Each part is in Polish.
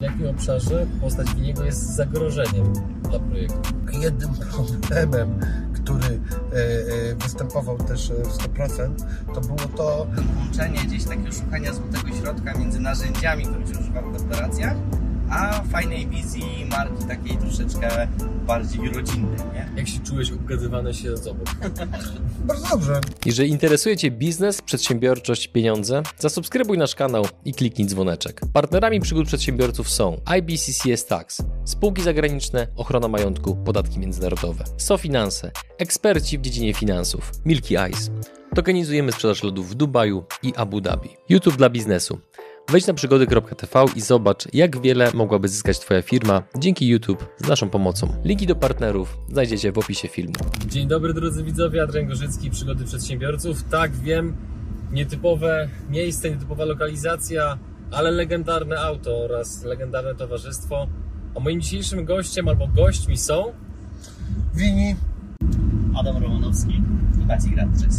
W jakim obszarze postać Winiego jest zagrożeniem dla projektu? Jednym problemem, który e, e, występował też e, w 100%, to było to, Łączenie gdzieś takiego szukania złotego środka między narzędziami, które się używa w korporacjach, a fajnej wizji marki takiej troszeczkę bardziej rodzinnej, nie? Jak się czułeś obgadywany się z obok? bardzo dobrze, Jeżeli interesuje Cię biznes, przedsiębiorczość, pieniądze, zasubskrybuj nasz kanał i kliknij dzwoneczek. Partnerami przygód przedsiębiorców są IBCCS Tax, spółki zagraniczne, ochrona majątku, podatki międzynarodowe, SoFinanse, eksperci w dziedzinie finansów, Milky Ice. Tokenizujemy sprzedaż lodów w Dubaju i Abu Dhabi. YouTube dla biznesu. Wejdź na przygody.tv i zobacz, jak wiele mogłaby zyskać Twoja firma dzięki YouTube z naszą pomocą. Linki do partnerów znajdziecie w opisie filmu. Dzień dobry drodzy widzowie, Adrian Gorzycki, Przygody Przedsiębiorców. Tak, wiem, nietypowe miejsce, nietypowa lokalizacja, ale legendarne auto oraz legendarne towarzystwo. A moim dzisiejszym gościem albo gośćmi są wini, Adam Romanowski i Maciej Gradczyk.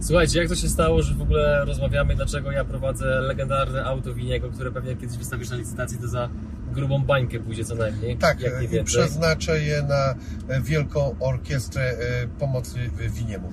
Słuchajcie, jak to się stało, że w ogóle rozmawiamy, dlaczego ja prowadzę legendarne auto Winiego, które pewnie kiedyś wystawisz na licytacji, to za grubą bańkę pójdzie co najmniej. tak, jak nie i więcej. przeznaczę je na e, wielką orkiestrę e, pomocy winiemu.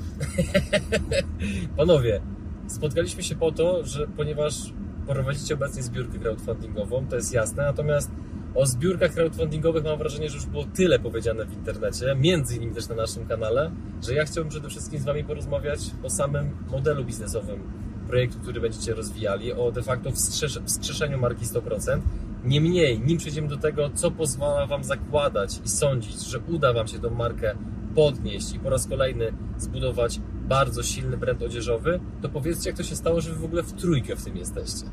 Panowie, spotkaliśmy się po to, że ponieważ prowadzicie obecnie zbiórkę crowdfundingową, to jest jasne, natomiast o zbiórkach crowdfundingowych mam wrażenie, że już było tyle powiedziane w internecie, między innymi też na naszym kanale, że ja chciałbym przede wszystkim z Wami porozmawiać o samym modelu biznesowym projektu, który będziecie rozwijali, o de facto wskrzesz- wskrzeszeniu marki 100%. Niemniej, nim przejdziemy do tego, co pozwala Wam zakładać i sądzić, że uda Wam się tą markę podnieść i po raz kolejny zbudować bardzo silny brand odzieżowy, to powiedzcie, jak to się stało, że Wy w ogóle w trójkę w tym jesteście.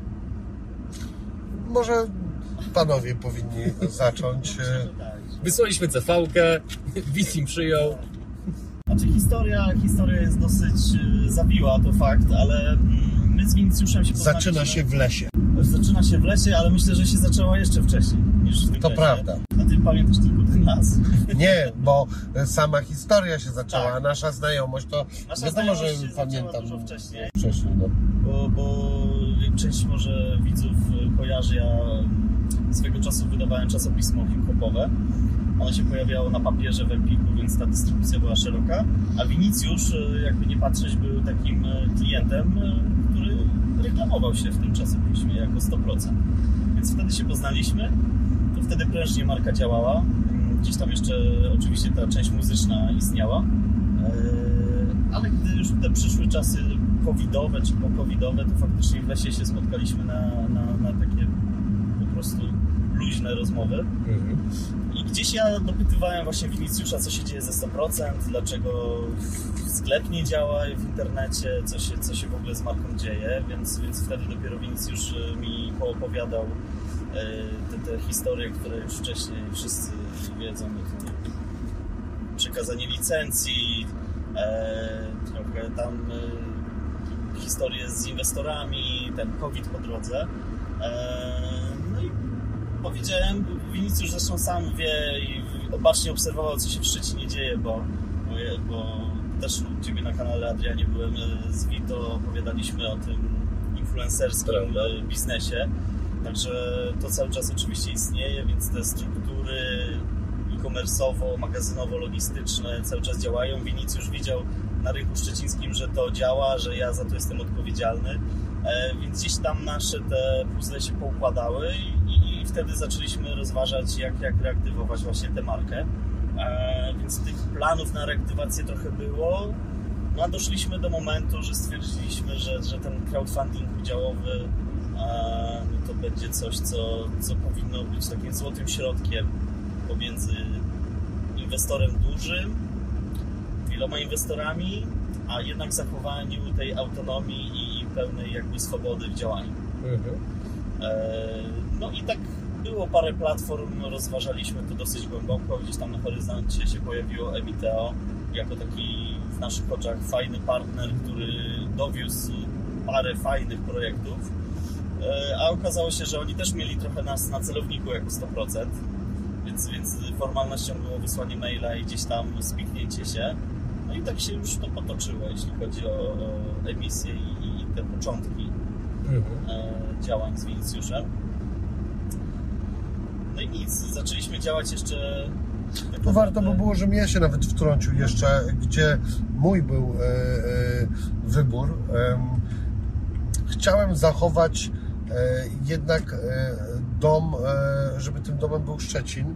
Może panowie powinni zacząć. e, Wysłaliśmy CV-kę, Wisim przyjął. Znaczy historia, historia jest dosyć e, zawiła, to fakt, ale mm, my z Winicjuszem się poznaliśmy... Zaczyna się w lesie. Zaczyna się w lesie, ale myślę, że się zaczęła jeszcze wcześniej niż w tym To lesie. prawda. Ty pamiętasz tylko ten nas. Nie, bo sama historia się zaczęła, Tak. nasza znajomość to Nasza wiadomo, że znajomość zaczęła pamiętam dużo wcześniej. wcześniej. No. Bo, bo część może widzów kojarzy, ja swego czasu wydawałem czasopismo hip-hopowe. Ono się pojawiało na papierze w Empiku, więc ta dystrybucja była szeroka. A Winicjusz, e, jakby nie patrzeć, był takim e, klientem, e, który reklamował się w tym czasopiśmie jako 100%. Więc wtedy się poznaliśmy. Wtedy prężnie marka działała. Gdzieś tam jeszcze oczywiście ta część muzyczna istniała. E, Ale gdy już te przyszły czasy covidowe czy po-covidowe, to faktycznie w lesie się spotkaliśmy na, na, na takie po prostu luźne rozmowy. I gdzieś ja dopytywałem właśnie Winicjusza, co się dzieje ze 100%, dlaczego sklep nie działa w internecie, co się, co się w ogóle z marką dzieje, więc, więc wtedy dopiero Winicjusz e, mi poopowiadał te, te historie, które już wcześniej wszyscy wiedzą. to Przekazanie licencji, e, trochę tam e, historie z inwestorami, ten COVID po drodze. E, no i powiedziałem, Winicjusz zresztą sam wie i bacznie obserwował, co się w Szczecinie dzieje, bo, bo, też u Ciebie na kanale Adrianie byłem e, z Vito, opowiadaliśmy o tym influencerskim Prawda. e, biznesie. Także to cały czas oczywiście istnieje, więc te struktury e-commerce'owo, magazynowo-logistyczne cały czas działają. Winicjusz widział na rynku szczecińskim, że to działa, że ja za to jestem odpowiedzialny. E, Więc gdzieś tam nasze te puzzle się poukładały i, wtedy zaczęliśmy rozważać, jak, jak reaktywować właśnie tę markę. E, Więc tych planów na reaktywację trochę było. No a doszliśmy do momentu, że stwierdziliśmy, że, że ten crowdfunding udziałowy e, no będzie coś, co, co powinno być takim złotym środkiem pomiędzy inwestorem dużym, wieloma inwestorami, a jednak zachowaniu tej autonomii i pełnej jakby swobody w działaniu. Mhm. E, No i tak było parę platform, rozważaliśmy to dosyć głęboko, gdzieś tam na horyzoncie się pojawiło Emiteo jako taki w naszych oczach fajny partner, który dowiózł parę fajnych projektów, a okazało się, że oni też mieli trochę nas na celowniku jako 100%, więc, więc formalnością było wysłanie maila i gdzieś tam spiknięcie się. No i tak się już to potoczyło, jeśli chodzi o, o emisję i, i te początki Mhm. e, działań z Winicjuszem. No i nic, zaczęliśmy działać jeszcze... tak Tu warto by było, żebym ja się nawet wtrącił jeszcze, gdzie mój był e, e, wybór. Em, chciałem zachować e, jednak e, dom, e, żeby tym domem był Szczecin.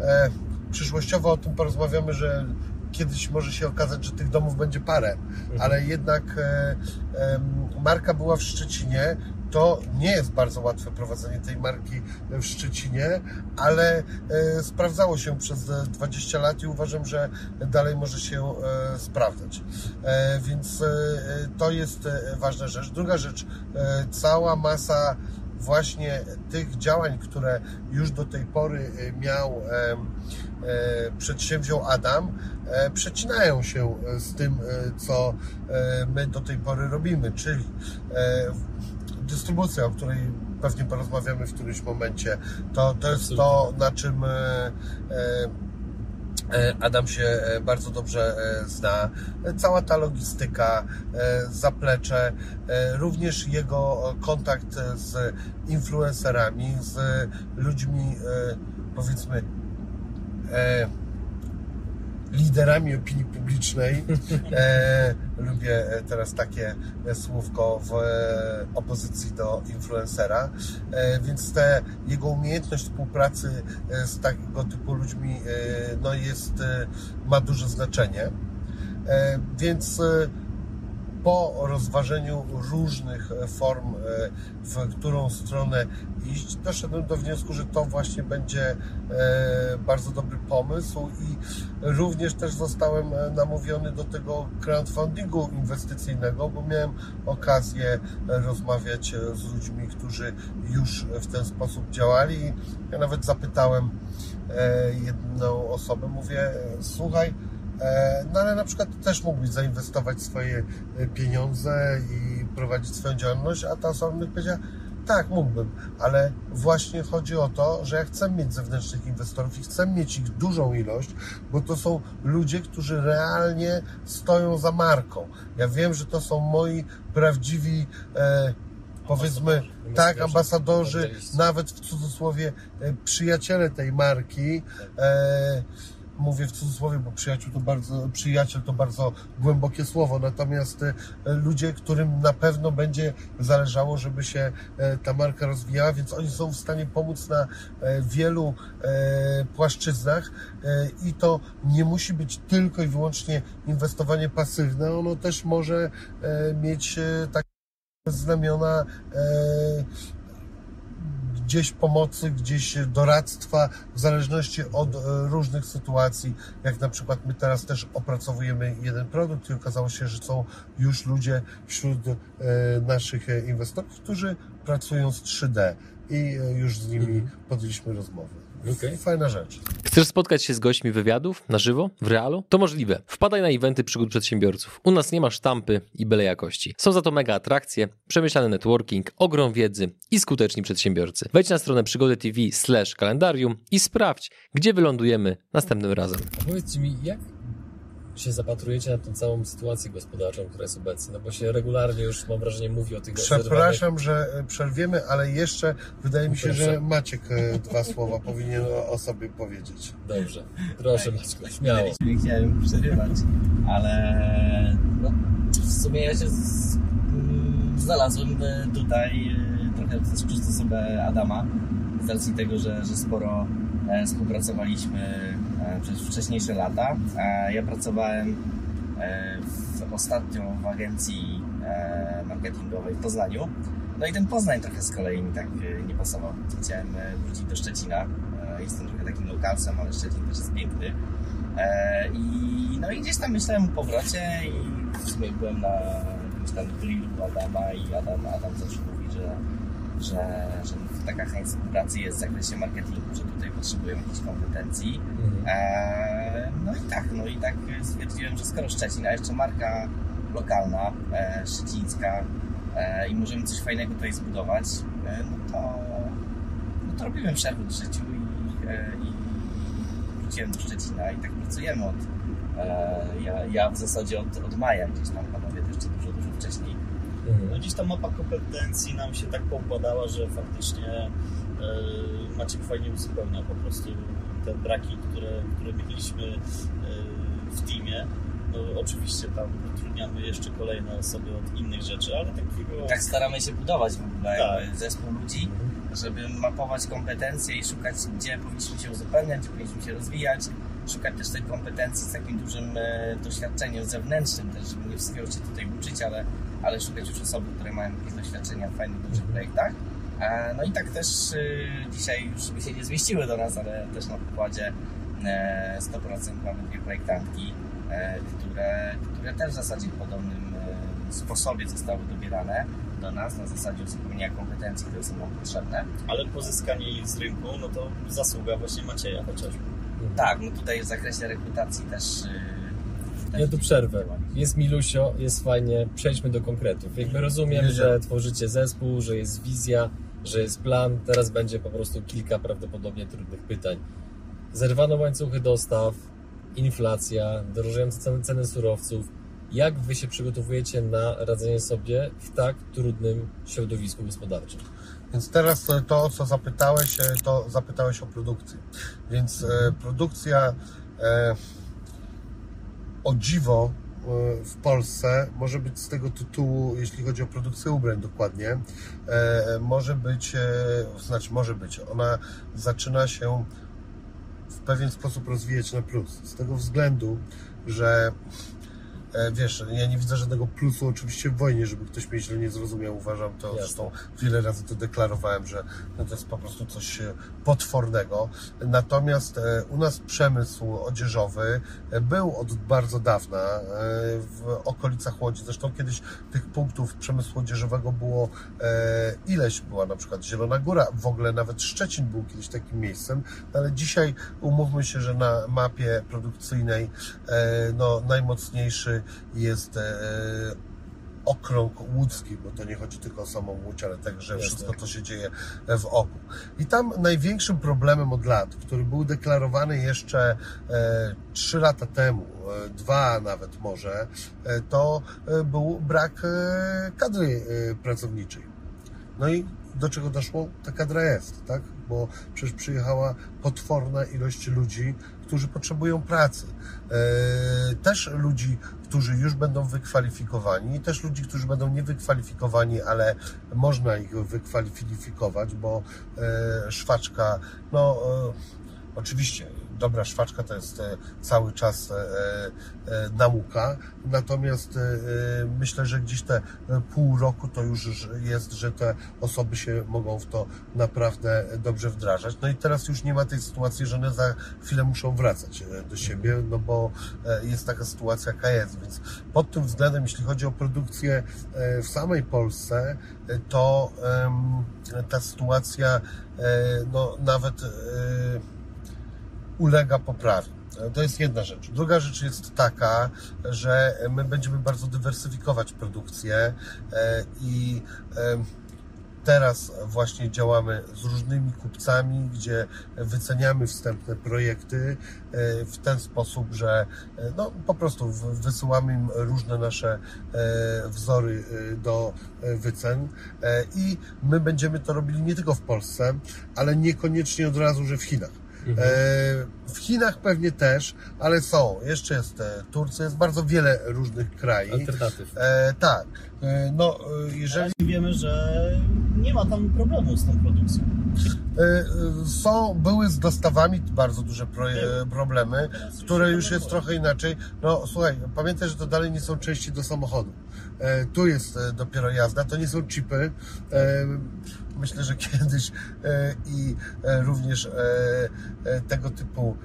E, przyszłościowo o tym porozmawiamy, że kiedyś może się okazać, że tych domów będzie parę, ale jednak e, marka była w Szczecinie. To nie jest bardzo łatwe prowadzenie tej marki w Szczecinie, ale e, sprawdzało się przez e, 20 lat i uważam, że dalej może się e, sprawdzać. Więc to jest ważna rzecz. Druga rzecz, cała masa właśnie tych działań, które już do tej pory e, miał e, przedsięwziął Adam, e, przecinają się z tym, co my do tej pory robimy, czyli dystrybucja, o której pewnie porozmawiamy w którymś momencie, to, to jest to, na czym Adam się e, bardzo dobrze e, zna. E, Cała ta logistyka, e, zaplecze, e, również jego e, kontakt e, z influencerami, z ludźmi, e, powiedzmy, e, liderami opinii publicznej. E, lubię e, teraz takie e, słówko w e, opozycji do influencera, e, więc te, jego umiejętność współpracy z takiego typu ludźmi no jest, ma duże znaczenie. Więc po rozważeniu różnych e, form, e, w którą stronę iść, doszedłem do wniosku, że to właśnie będzie e, bardzo dobry pomysł i również też zostałem namówiony do tego crowdfundingu inwestycyjnego, bo miałem okazję rozmawiać z ludźmi, którzy już w ten sposób działali. Ja nawet zapytałem jedną osobę, mówię, słuchaj, No ale na przykład też mógłbyś zainwestować swoje e, pieniądze i prowadzić swoją działalność, a ta osoba mi powiedziała, tak, mógłbym, ale właśnie chodzi o to, że ja chcę mieć zewnętrznych inwestorów i chcę mieć ich dużą ilość, bo to są ludzie, którzy realnie stoją za marką. Ja wiem, że to są moi prawdziwi, e, powiedzmy, tak, ambasadorzy, nawet w cudzysłowie e, przyjaciele tej marki. E, mówię w cudzysłowie, bo przyjaciół to bardzo, przyjaciel to bardzo głębokie słowo, natomiast e, ludzie, którym na pewno będzie zależało, żeby się e, ta marka rozwijała, więc oni są w stanie pomóc na e, wielu płaszczyznach i to nie musi być tylko i wyłącznie inwestowanie pasywne, ono też może mieć takie znamiona gdzieś pomocy, gdzieś doradztwa, w zależności od e, różnych sytuacji. Jak na przykład my teraz też opracowujemy jeden produkt i okazało się, że są już ludzie wśród e, naszych inwestorów, którzy pracują z 3D i e, już z nimi podjęliśmy rozmowy. Okej. Fajna rzecz. Chcesz spotkać się z gośćmi wywiadów na żywo, w realu? To możliwe. Wpadaj na eventy przygód przedsiębiorców. U nas nie ma sztampy i byle jakości. Są za to mega atrakcje, przemyślany networking, ogrom wiedzy i skuteczni przedsiębiorcy. Wejdź na stronę przygody TV slash kalendarium i sprawdź, gdzie wylądujemy następnym razem. A powiedzcie mi, jak się zapatrujecie na tą całą sytuację gospodarczą, która jest obecna? No bo się regularnie już, mam wrażenie, mówi o tych Przepraszam, że e, przerwiemy, ale jeszcze wydaje mi się, Proszę. że Maciek e, dwa słowa powinien o- sobie powiedzieć. Dobrze, proszę Maćku, śmiało. Nie chciałem przerywać, ale no, w sumie ja się z, mm, znalazłem e, tutaj trochę też przez osobę Adama, z racji tego, że, że sporo współpracowaliśmy e, przez wcześniejsze lata. E, Ja pracowałem e, w, ostatnio w agencji e, marketingowej w Poznaniu. No i ten Poznań trochę z kolei mi tak e, nie pasował. Chciałem e, wrócić do Szczecina. E, Jestem trochę takim lokalsem, ale Szczecin też jest piękny. E, I, no i gdzieś tam myślałem o powrocie i w sumie byłem na jakimś tam grillu Adama i Adam, Adam zawsze mówi, że, że, że taka chęć współpracy jest w zakresie marketingu, że tutaj potrzebują jakichś kompetencji. Mhm. E, no i tak, no i tak stwierdziłem, że skoro Szczecin, a jeszcze marka lokalna, e, szczecińska e, i możemy coś fajnego tutaj zbudować, e, no to, no to robiłem przerwę w życiu i, e, i wróciłem do Szczecina i tak pracujemy od, e, ja, ja w zasadzie od, od maja gdzieś tam panowie jeszcze dużo, dużo wcześniej. No Mhm. gdzieś ta mapa kompetencji nam się tak poukładała, że faktycznie e, Maciek fajnie uzupełnia po prostu te braki, które, które mieliśmy e, w teamie. No, oczywiście tam utrudniamy jeszcze kolejne osoby od innych rzeczy, ale takiego... Tak staramy się budować w ogóle Tak. zespół ludzi, żeby mapować kompetencje i szukać, gdzie powinniśmy się uzupełniać, gdzie powinniśmy się rozwijać. Szukać też tych kompetencji z takim dużym e, doświadczeniem zewnętrznym też, żeby nie wszystkiego się tutaj uczyć, ale, ale szukać już osób, które mają jakieś doświadczenia w fajnych, dużych projektach. E, No i tak też e, dzisiaj już by się nie zmieściły do nas, ale też na pokładzie e, 100% mamy dwie projektantki, e, które, które też w zasadzie w podobnym e, sposobie zostały dobierane do nas, na zasadzie uzupełnienia kompetencji, które są nam potrzebne. Ale pozyskanie ich z rynku, no to zasługa właśnie Macieja chociażby. Tak, no tutaj w zakresie rekrutacji też... Ja tu przerwę. Jest Milusio, jest fajnie, przejdźmy do konkretów. Jakby rozumiem, że tworzycie zespół, że jest wizja, że jest plan. Teraz będzie po prostu kilka prawdopodobnie trudnych pytań. Zerwano łańcuchy dostaw, inflacja, drożejące ceny, ceny surowców. Jak Wy się przygotowujecie na radzenie sobie w tak trudnym środowisku gospodarczym? Więc teraz to, o co zapytałeś, e, to zapytałeś o produkcję. Więc e, produkcja e, o dziwo e, w Polsce może być z tego tytułu, jeśli chodzi o produkcję ubrań dokładnie, e, może być, e, znaczy może być, ona zaczyna się w pewien sposób rozwijać na plus. Z tego względu, że wiesz, ja nie widzę żadnego plusu oczywiście w wojnie, żeby ktoś mnie źle nie zrozumiał. Uważam to, Jasne. zresztą wiele razy to deklarowałem, że no to jest po prostu coś e, potwornego. Natomiast e, u nas przemysł odzieżowy e, był od bardzo dawna e, w okolicach Łodzi. Zresztą kiedyś tych punktów przemysłu odzieżowego było e, ileś. Była na przykład Zielona Góra, w ogóle nawet Szczecin był kiedyś takim miejscem, ale dzisiaj umówmy się, że na mapie produkcyjnej e, no, najmocniejszy jest e, okrąg łódzki, bo to nie chodzi tylko o samą Łódź, ale także Jasne. wszystko, co się dzieje w oku. I tam największym problemem od lat, który był deklarowany jeszcze e, 3 lata temu, e, dwa nawet może, e, to e, był brak e, kadry e, pracowniczej. No i do czego doszło? Ta kadra jest, tak? Bo przecież przyjechała potworna ilość ludzi, którzy potrzebują pracy. E, też ludzi, którzy już będą wykwalifikowani, i też ludzi, którzy będą niewykwalifikowani, ale można ich wykwalifikować, bo e, szwaczka, no e, oczywiście dobra szwaczka to jest e, cały czas e, e, nauka, natomiast myślę, że gdzieś te pół roku to już jest, że te osoby się mogą w to naprawdę dobrze wdrażać. No i teraz już nie ma tej sytuacji, że one za chwilę muszą wracać do siebie, no bo jest taka sytuacja, jaka jest, więc pod tym względem, jeśli chodzi o produkcję w samej Polsce, to ta sytuacja no nawet ulega poprawie. To jest jedna rzecz. Druga rzecz jest taka, że my będziemy bardzo dywersyfikować produkcję e, i em, teraz właśnie działamy z różnymi kupcami, gdzie wyceniamy wstępne projekty e, w ten sposób, że e, no, po prostu wysyłamy im różne nasze e, wzory e, do e, wycen e, i my będziemy to robili nie tylko w Polsce, ale niekoniecznie od razu, że w Chinach. Mhm. E, W Chinach pewnie też, ale są. Jeszcze jest e, Turcja, jest bardzo wiele różnych krajów. Alternatyw. E, tak. E, no, e, jeżeli wiemy, że nie ma tam problemu z tą produkcją. e, są, były z dostawami bardzo duże pro, problemy, które już jest trochę inaczej. No słuchaj, pamiętaj, że to dalej nie są części do samochodu. Tu jest dopiero jazda, to nie są chipy. Myślę, że kiedyś i również tego typu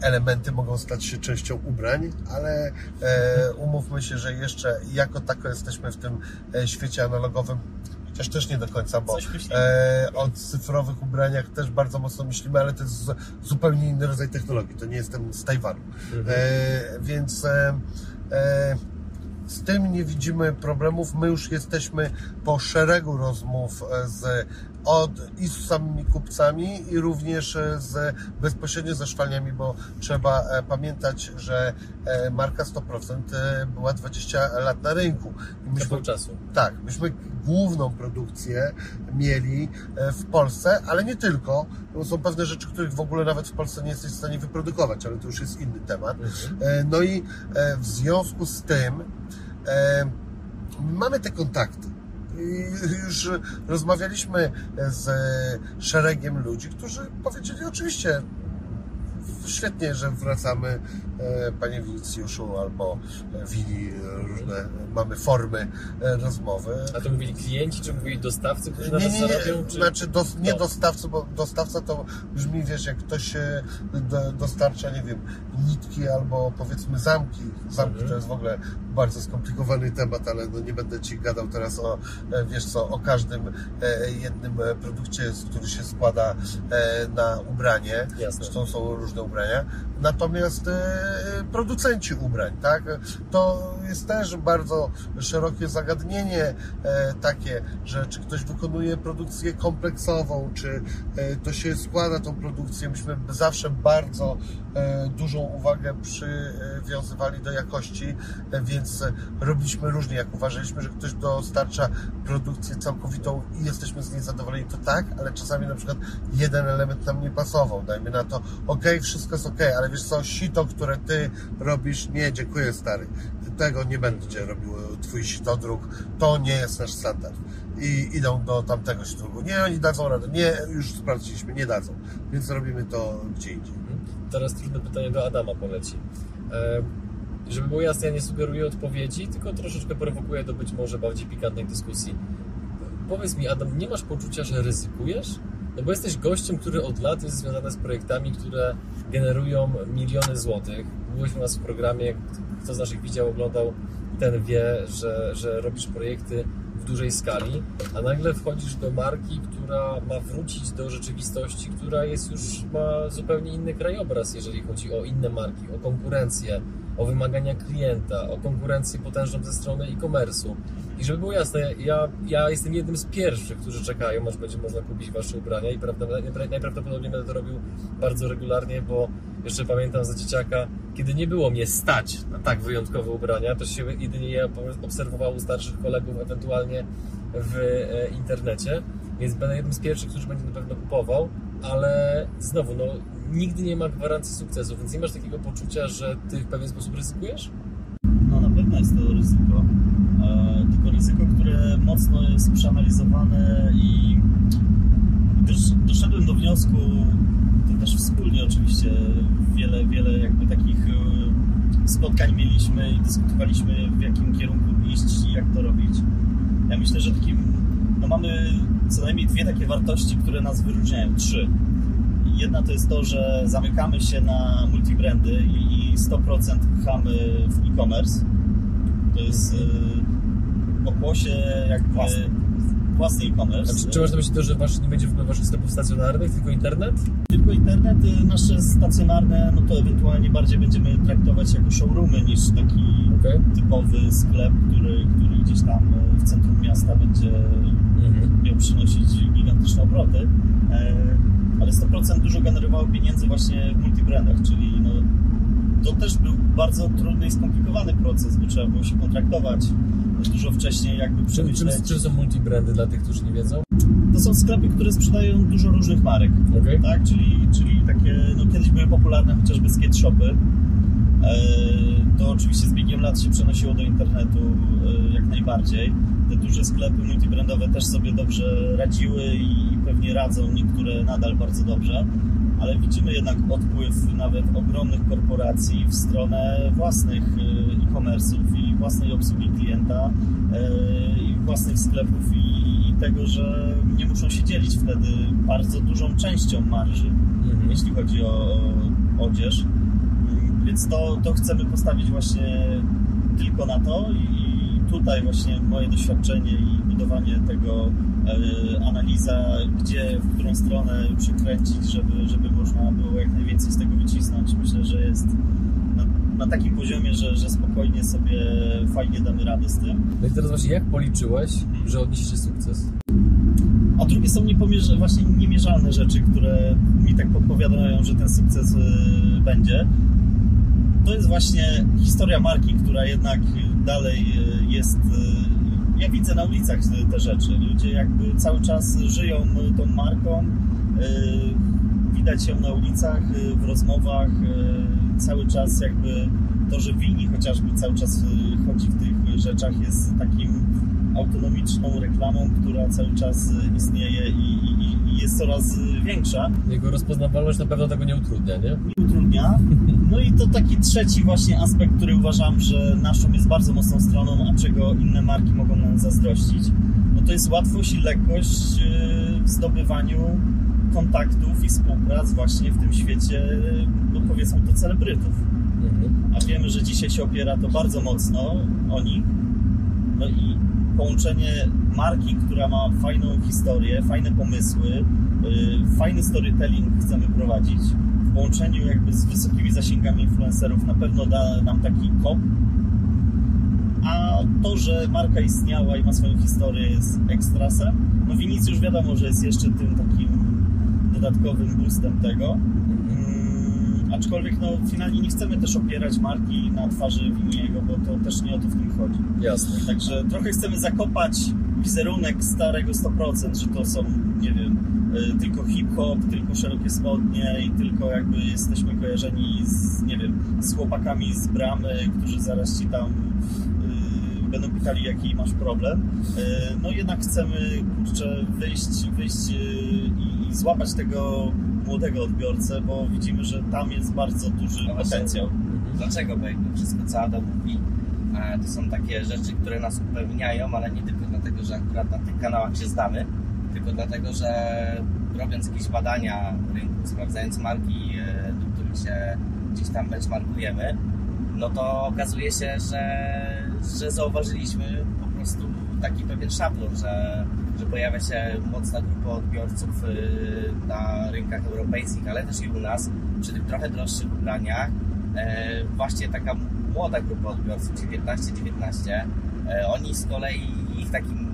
elementy mogą stać się częścią ubrań, ale e, umówmy się, że jeszcze jako tako jesteśmy w tym e, świecie analogowym, chociaż też nie do końca, bo e, o cyfrowych ubraniach też bardzo mocno myślimy, ale to jest z- zupełnie inny rodzaj technologii, to nie jestem z Tajwanu. Mhm. E, więc e, e, z tym nie widzimy problemów. My już jesteśmy po szeregu rozmów z od, i z samymi kupcami i również e, z, bezpośrednio ze szwalniami, bo trzeba e, pamiętać, że e, marka 100% e, była 20 lat na rynku. I myśmy czasu. tak, myśmy główną produkcję mieli w Polsce, ale nie tylko, bo są pewne rzeczy, których w ogóle nawet w Polsce nie jesteś w stanie wyprodukować, ale to już jest inny temat. Mhm. No i w związku z tym mamy te kontakty. Już rozmawialiśmy z szeregiem ludzi, którzy powiedzieli oczywiście świetnie, że wracamy e, panie Wilicjuszu albo e, Wini, e, różne mamy formy rozmowy. A to mówili klienci, czy mówili dostawcy, którzy na Nie, was nie, nie? Czy... znaczy dos, nie to? dostawcy, bo dostawca to brzmi, wiesz, jak ktoś do, dostarcza, nie wiem, nitki albo powiedzmy zamki. Zamki Mhm. to jest w ogóle bardzo skomplikowany temat, ale no nie będę Ci gadał teraz o, wiesz co, o każdym jednym produkcie, z który się składa na ubranie. Jasne. Zresztą są różne ubrania. praia Natomiast e, producenci ubrań, tak? To jest też bardzo szerokie zagadnienie e, takie, że czy ktoś wykonuje produkcję kompleksową, czy e, to się składa tą produkcję. Myśmy zawsze bardzo dużą uwagę przywiązywali do jakości, więc robiliśmy różnie. Jak uważaliśmy, że ktoś dostarcza produkcję całkowitą i jesteśmy z niej zadowoleni, to tak, ale czasami na przykład jeden element nam nie pasował. Dajmy na to, ok, wszystko jest ok, ale wiesz co, sito, które ty robisz, nie, dziękuję stary, tego nie będzie robił twój sitodruk, to nie jest nasz standard. I idą do tamtego sitodruku. Nie, oni dadzą radę. Nie, już sprawdziliśmy, nie dadzą. Więc robimy to gdzie indziej. Mhm. Teraz trudne pytanie do Adama poleci. E, żeby było jasne, ja nie sugeruję odpowiedzi, tylko troszeczkę prowokuję do być może bardziej pikantnej dyskusji. Powiedz mi, Adam, nie masz poczucia, że ryzykujesz? No bo jesteś gościem, który od lat jest związany z projektami, które generują miliony złotych. Byłeś u nas w programie, kto z naszych widział, oglądał, ten wie, że, że robisz projekty w dużej skali, a nagle wchodzisz do marki, która ma wrócić do rzeczywistości, która jest już, ma zupełnie inny krajobraz, jeżeli chodzi o inne marki, o konkurencję, o wymagania klienta, o konkurencję potężną ze strony e-commerce'u. I żeby było jasne, ja, ja jestem jednym z pierwszych, którzy czekają, aż będzie można kupić Wasze ubrania i prawdopodobnie, najprawdopodobniej będę to robił bardzo regularnie, bo jeszcze pamiętam za dzieciaka, kiedy nie było mnie stać na tak wyjątkowe ubrania, to się jedynie je obserwowało u starszych kolegów, ewentualnie w e, internecie, więc będę jednym z pierwszych, którzy będzie na pewno kupował, ale znowu, no, nigdy nie ma gwarancji sukcesu, więc nie masz takiego poczucia, że ty w pewien sposób ryzykujesz? No na pewno jest to ryzyko. E, tylko ryzyko, które mocno jest przeanalizowane i dosz, doszedłem do wniosku, to też wspólnie oczywiście, wiele, wiele jakby takich e, spotkań mieliśmy i dyskutowaliśmy w jakim kierunku iść i jak to robić. Ja myślę, że takim, no mamy co najmniej dwie takie wartości, które nas wyróżniają. Trzy. Jedna to jest to, że zamykamy się na multibrandy i, i 100% pchamy w e-commerce. To jest y, pokłosie jakby Własny. własny e-commerce. Czy, czy masz na myśli to, że wasz, nie będzie waszych sklepów stacjonarnych, tylko internet? Tylko internet, y, nasze stacjonarne, no to ewentualnie bardziej będziemy traktować jako showroomy niż taki Okej. typowy sklep, który, który gdzieś tam y, w centrum miasta będzie Mhm. miał przynosić gigantyczne obroty, e, ale 100% dużo generowało pieniędzy właśnie w multibrandach, czyli no, to też był bardzo trudny i skomplikowany proces, bo trzeba było się kontraktować dużo wcześniej, jakby czym, przemyśleć. czym są multibrandy dla tych, którzy nie wiedzą? To są sklepy, które sprzedają dużo różnych marek, Okej. tak? Czyli, czyli takie, no kiedyś były popularne chociażby skate shopy. E, To oczywiście z biegiem lat się przenosiło do internetu e, jak najbardziej. Te duże sklepy multibrandowe też sobie dobrze radziły i pewnie radzą, niektóre nadal bardzo dobrze, ale widzimy jednak odpływ nawet ogromnych korporacji w stronę własnych e, e-commerce'ów i własnej obsługi klienta e, i własnych sklepów i, i tego, że nie muszą się dzielić wtedy bardzo dużą częścią marży Mhm. jeśli chodzi o odzież. Mm, Więc to, to chcemy postawić właśnie tylko na to i tutaj właśnie moje doświadczenie i budowanie tego, analiza, gdzie, w którą stronę przykręcić, żeby, żeby można było jak najwięcej z tego wycisnąć. Myślę, że jest na, na takim poziomie, że, że spokojnie sobie fajnie damy radę z tym. No i teraz właśnie jak policzyłeś, że odniesiecie sukces? A drugie są niepomierze, właśnie niemierzalne rzeczy, które mi tak podpowiadają, że ten sukces y, będzie. To jest właśnie historia marki, która jednak dalej y, jest. Y, Ja widzę na ulicach te- rzeczy. Ludzie jakby cały czas żyją tą marką. y, Widać ją na ulicach, y, w rozmowach. y, Cały czas jakby to, że Wini chociażby cały czas y, chodzi w tych rzeczach jest takim autonomiczną reklamą, która cały czas y, istnieje i, i, i jest coraz y, większa. Jego rozpoznawalność na pewno tego nie utrudnia, nie? i utrudnia. No i to taki trzeci właśnie aspekt, który uważam, że naszą jest bardzo mocną stroną, a czego inne marki mogą nam zazdrościć. No to jest łatwość i lekkość yy, w zdobywaniu kontaktów i współprac właśnie w tym świecie, yy, no powiedzmy to celebrytów. Mhm. A wiemy, że dzisiaj się opiera to bardzo mocno o nich. No i połączenie marki, która ma fajną historię, fajne pomysły, yy, fajny storytelling chcemy prowadzić, połączeniu jakby z wysokimi zasięgami influencerów na pewno da nam taki kop. A to, że marka istniała i ma swoją historię jest ekstrasem. No Winic już wiadomo, że jest jeszcze tym takim dodatkowym boostem tego. Mm, aczkolwiek no, finalnie nie chcemy też opierać marki na twarzy Winiego, bo to też nie o to w tym chodzi. Jasne. Także trochę chcemy zakopać wizerunek starego 100%, że to są, nie wiem, tylko hip-hop, tylko szerokie spodnie i tylko jakby jesteśmy kojarzeni z, nie wiem, z chłopakami z bramy, którzy zaraz ci tam y, będą pytali, jaki masz problem. Y, No jednak chcemy, kurczę, wyjść, wyjść y, i, i złapać tego młodego odbiorcę, bo widzimy, że tam jest bardzo duży No potencjał. Dlaczego? Bo jakby wszystko, co Adam mówi, e, to są takie rzeczy, które nas upewniają, ale nie tylko dlatego, że akurat na tych kanałach się znamy, tylko dlatego, że robiąc jakieś badania rynku, sprawdzając marki, e, do których się gdzieś tam benchmarkujemy, no to okazuje się, że, że zauważyliśmy po prostu taki pewien szablon, że, że pojawia się mocna grupa odbiorców y, na rynkach europejskich, ale też i u nas, przy tych trochę droższych ubraniach. E, Właśnie taka młoda grupa odbiorców, czyli 15-19, e, oni z kolei ich takim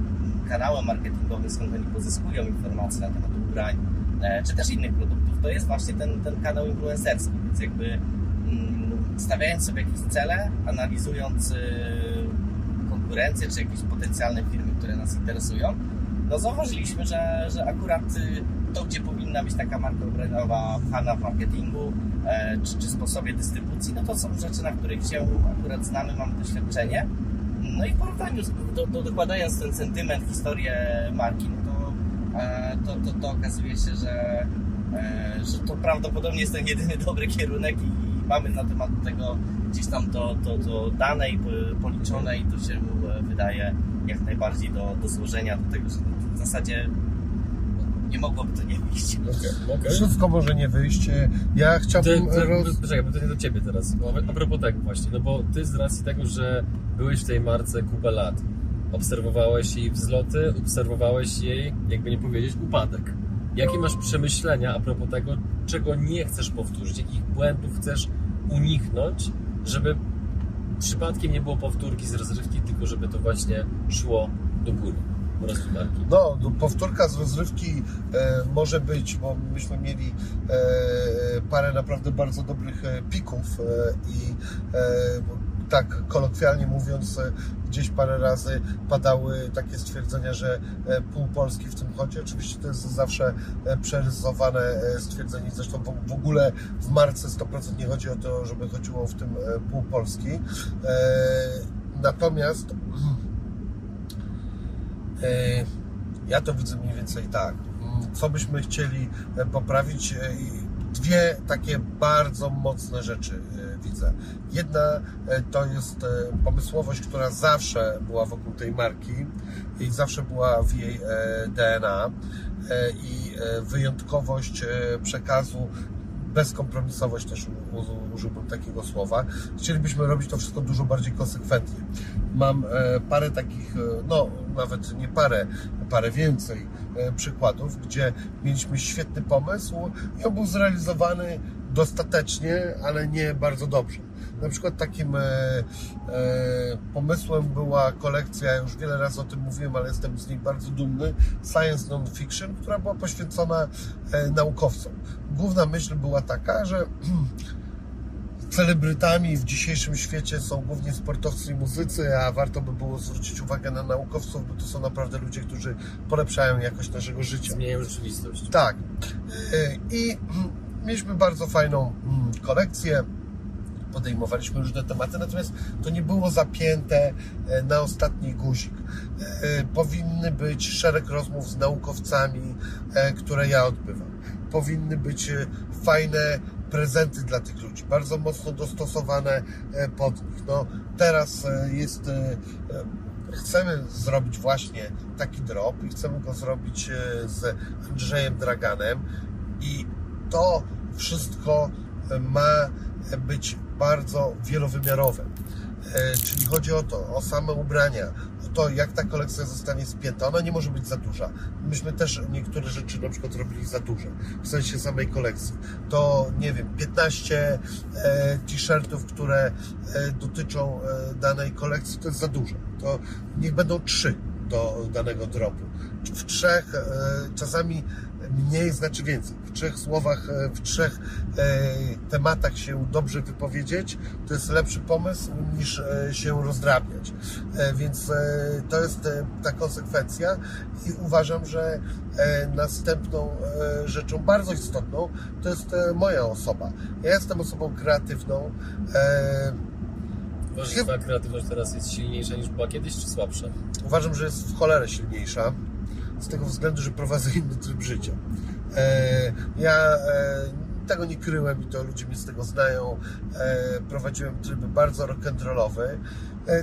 kanałem marketingowym, skąd oni pozyskują informacje na temat ubrań, e, czy też innych produktów, to jest właśnie ten, ten kanał influencerski, więc jakby mm, stawiając sobie jakieś cele, analizując y, konkurencję, czy jakieś potencjalne firmy, które nas interesują, no zauważyliśmy, że, że akurat y, to, gdzie powinna być taka marka ubraniowa pchana w marketingu, e, czy, czy sposobie dystrybucji, no to są rzeczy, na których się akurat znamy, mamy doświadczenie. No i w porównaniu, do, do, dokładając ten sentyment, historię marki, no to, e, to, to, to okazuje się, że, e, że to prawdopodobnie jest ten jedyny dobry kierunek i, mamy na temat tego gdzieś tam to, to, to dane i po- policzone i to się e, wydaje jak najbardziej do, do złożenia do tego, że w zasadzie nie mogłoby to nie wyjść. Okej, okej. Wszystko może nie wyjść. Ja To, chciałbym to, roz... Poczekaj, bo to nie do ciebie teraz. A propos tego właśnie, no bo ty z racji tego, że byłeś w tej marce kupę lat, obserwowałeś jej wzloty, obserwowałeś jej, jakby nie powiedzieć, upadek. Jakie masz przemyślenia a propos tego, czego nie chcesz powtórzyć, jakich błędów chcesz uniknąć, żeby przypadkiem nie było powtórki z rozrywki, tylko żeby to właśnie szło do góry No, no, powtórka z rozrywki e, może być, bo myśmy mieli e, parę naprawdę bardzo dobrych e, pików i tak kolokwialnie mówiąc, gdzieś parę razy padały takie stwierdzenia, że pół Polski w tym chodzi. Oczywiście to jest zawsze przerysowane stwierdzenie, zresztą w, ogóle w marce 100% nie chodzi o to, żeby chodziło w tym pół Polski. Natomiast Ja to widzę mniej więcej tak. Co byśmy chcieli e, poprawić? E, Dwie takie bardzo mocne rzeczy e, widzę. Jedna to jest pomysłowość, która zawsze była wokół tej marki i zawsze była w jej DNA i wyjątkowość przekazu bezkompromisowość też użyłbym takiego słowa. Chcielibyśmy robić to wszystko dużo bardziej konsekwentnie. Mam e, parę takich, e, no nawet nie parę, parę więcej e, przykładów, gdzie mieliśmy świetny pomysł i on był zrealizowany dostatecznie, ale nie bardzo dobrze. Na przykład takim e, e, pomysłem była kolekcja, już wiele razy o tym mówiłem, ale jestem z niej bardzo dumny, Science Non-Fiction, która była poświęcona e, naukowcom. Główna myśl była taka, że celebrytami w dzisiejszym świecie są głównie sportowcy i muzycy, a warto by było zwrócić uwagę na naukowców, bo to są naprawdę ludzie, którzy polepszają jakość naszego życia. Zmieniają rzeczywistość. Tak. I mieliśmy bardzo fajną mm, kolekcję. Podejmowaliśmy różne tematy, natomiast to nie było zapięte e, na ostatni guzik. E, Powinny być szereg rozmów z naukowcami, e, które ja odbywam. Powinny być fajne prezenty dla tych ludzi, bardzo mocno dostosowane pod nich. No, teraz jest chcemy zrobić właśnie taki drop i chcemy go zrobić z Andrzejem Draganem i to wszystko ma być bardzo wielowymiarowe. E, Czyli chodzi o to, o same ubrania, o to, jak ta kolekcja zostanie spięta. Ona nie może być za duża. Myśmy też niektóre rzeczy na przykład robili za duże, w sensie samej kolekcji. To, nie wiem, 15 e, t-shirtów, które e, dotyczą danej kolekcji, to jest za dużo. To niech będą trzy do danego dropu. W trzech, czasami mniej znaczy więcej. W trzech słowach, e, w trzech e, tematach się dobrze wypowiedzieć, to jest lepszy pomysł niż e, się rozdrabniać. Więc to jest ta konsekwencja i uważam, że następną rzeczą bardzo istotną to jest moja osoba. Ja jestem osobą kreatywną. Uważasz, że twoja kreatywność teraz jest silniejsza niż była kiedyś, czy słabsza? Uważam, że jest w cholerę silniejsza z tego względu, że prowadzę inny tryb życia. E, ja e, tego nie kryłem i to ludzie mnie z tego znają. E, prowadziłem tryb bardzo rock'n'rollowy.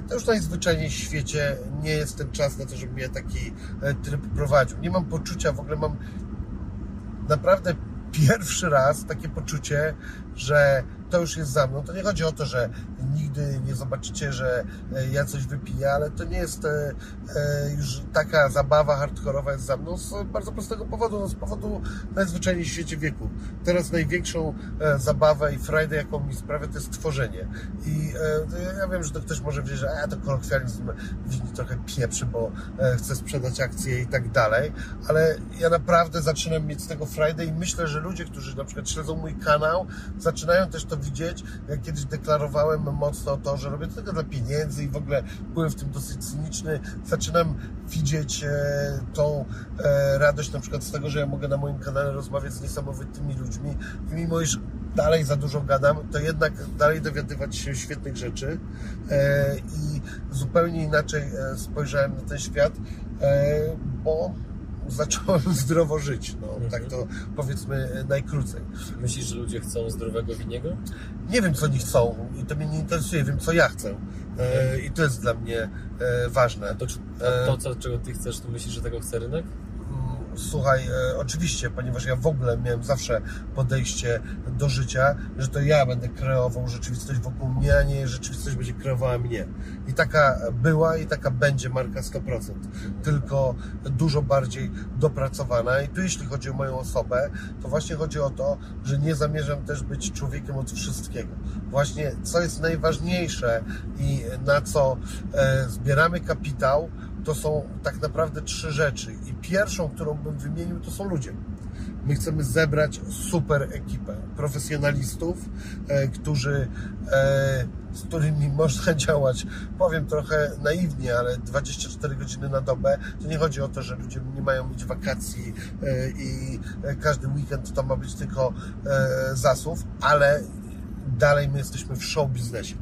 To już najzwyczajniej w świecie nie jest ten czas na to, żebym ja taki tryb prowadził. Nie mam poczucia, w ogóle mam naprawdę pierwszy raz takie poczucie, że to już jest za mną. To nie chodzi o to, że nigdy nie zobaczycie, że e, ja coś wypiję, ale to nie jest e, e, już taka zabawa hardkorowa jest za mną z bardzo prostego powodu, no z powodu najzwyczajniej w świecie wieku. Teraz największą zabawę i frajdę, jaką mi sprawia, to jest tworzenie. I ja wiem, że to ktoś może wiedzieć, że a, to kolokwializm wini trochę pieprzy, bo chce sprzedać akcje i tak dalej, ale ja naprawdę zaczynam mieć z tego frajdę i myślę, że ludzie, którzy na przykład śledzą mój kanał, zaczynają też to widzieć. Ja kiedyś deklarowałem mocno to, że robię to tylko dla pieniędzy i w ogóle byłem w tym dosyć cyniczny. Zaczynam widzieć e, tą e, radość na przykład z tego, że ja mogę na moim kanale rozmawiać z niesamowitymi ludźmi mimo iż dalej za dużo gadam, to jednak dalej dowiadywać się świetnych rzeczy e, i zupełnie inaczej spojrzałem na ten świat, bo zacząłem zdrowo żyć, no, Mhm. tak to powiedzmy najkrócej. Myślisz, że ludzie chcą zdrowego winiego? Nie wiem, co oni chcą i to mnie nie interesuje, wiem, co ja chcę e, i to jest dla mnie e, ważne. A to, czy- E. a to co, czego ty chcesz, to myślisz, że tego chce rynek? Słuchaj, e, oczywiście, ponieważ ja w ogóle miałem zawsze podejście do życia, że to ja będę kreował rzeczywistość wokół mnie, a nie rzeczywistość będzie kreowała mnie. I taka była i taka będzie marka 100%, tylko dużo bardziej dopracowana. I tu jeśli chodzi o moją osobę, to właśnie chodzi o to, że nie zamierzam też być człowiekiem od wszystkiego. Właśnie co jest najważniejsze i na co e, zbieramy kapitał, to są tak naprawdę trzy rzeczy. I pierwszą, którą bym wymienił, to są ludzie. My chcemy zebrać super ekipę profesjonalistów, e, którzy, e, z którymi można działać, powiem trochę naiwnie, ale 24 godziny na dobę. To nie chodzi o to, że ludzie nie mają mieć wakacji e, i e, każdy weekend to ma być tylko e, zasób, ale dalej my jesteśmy w show biznesie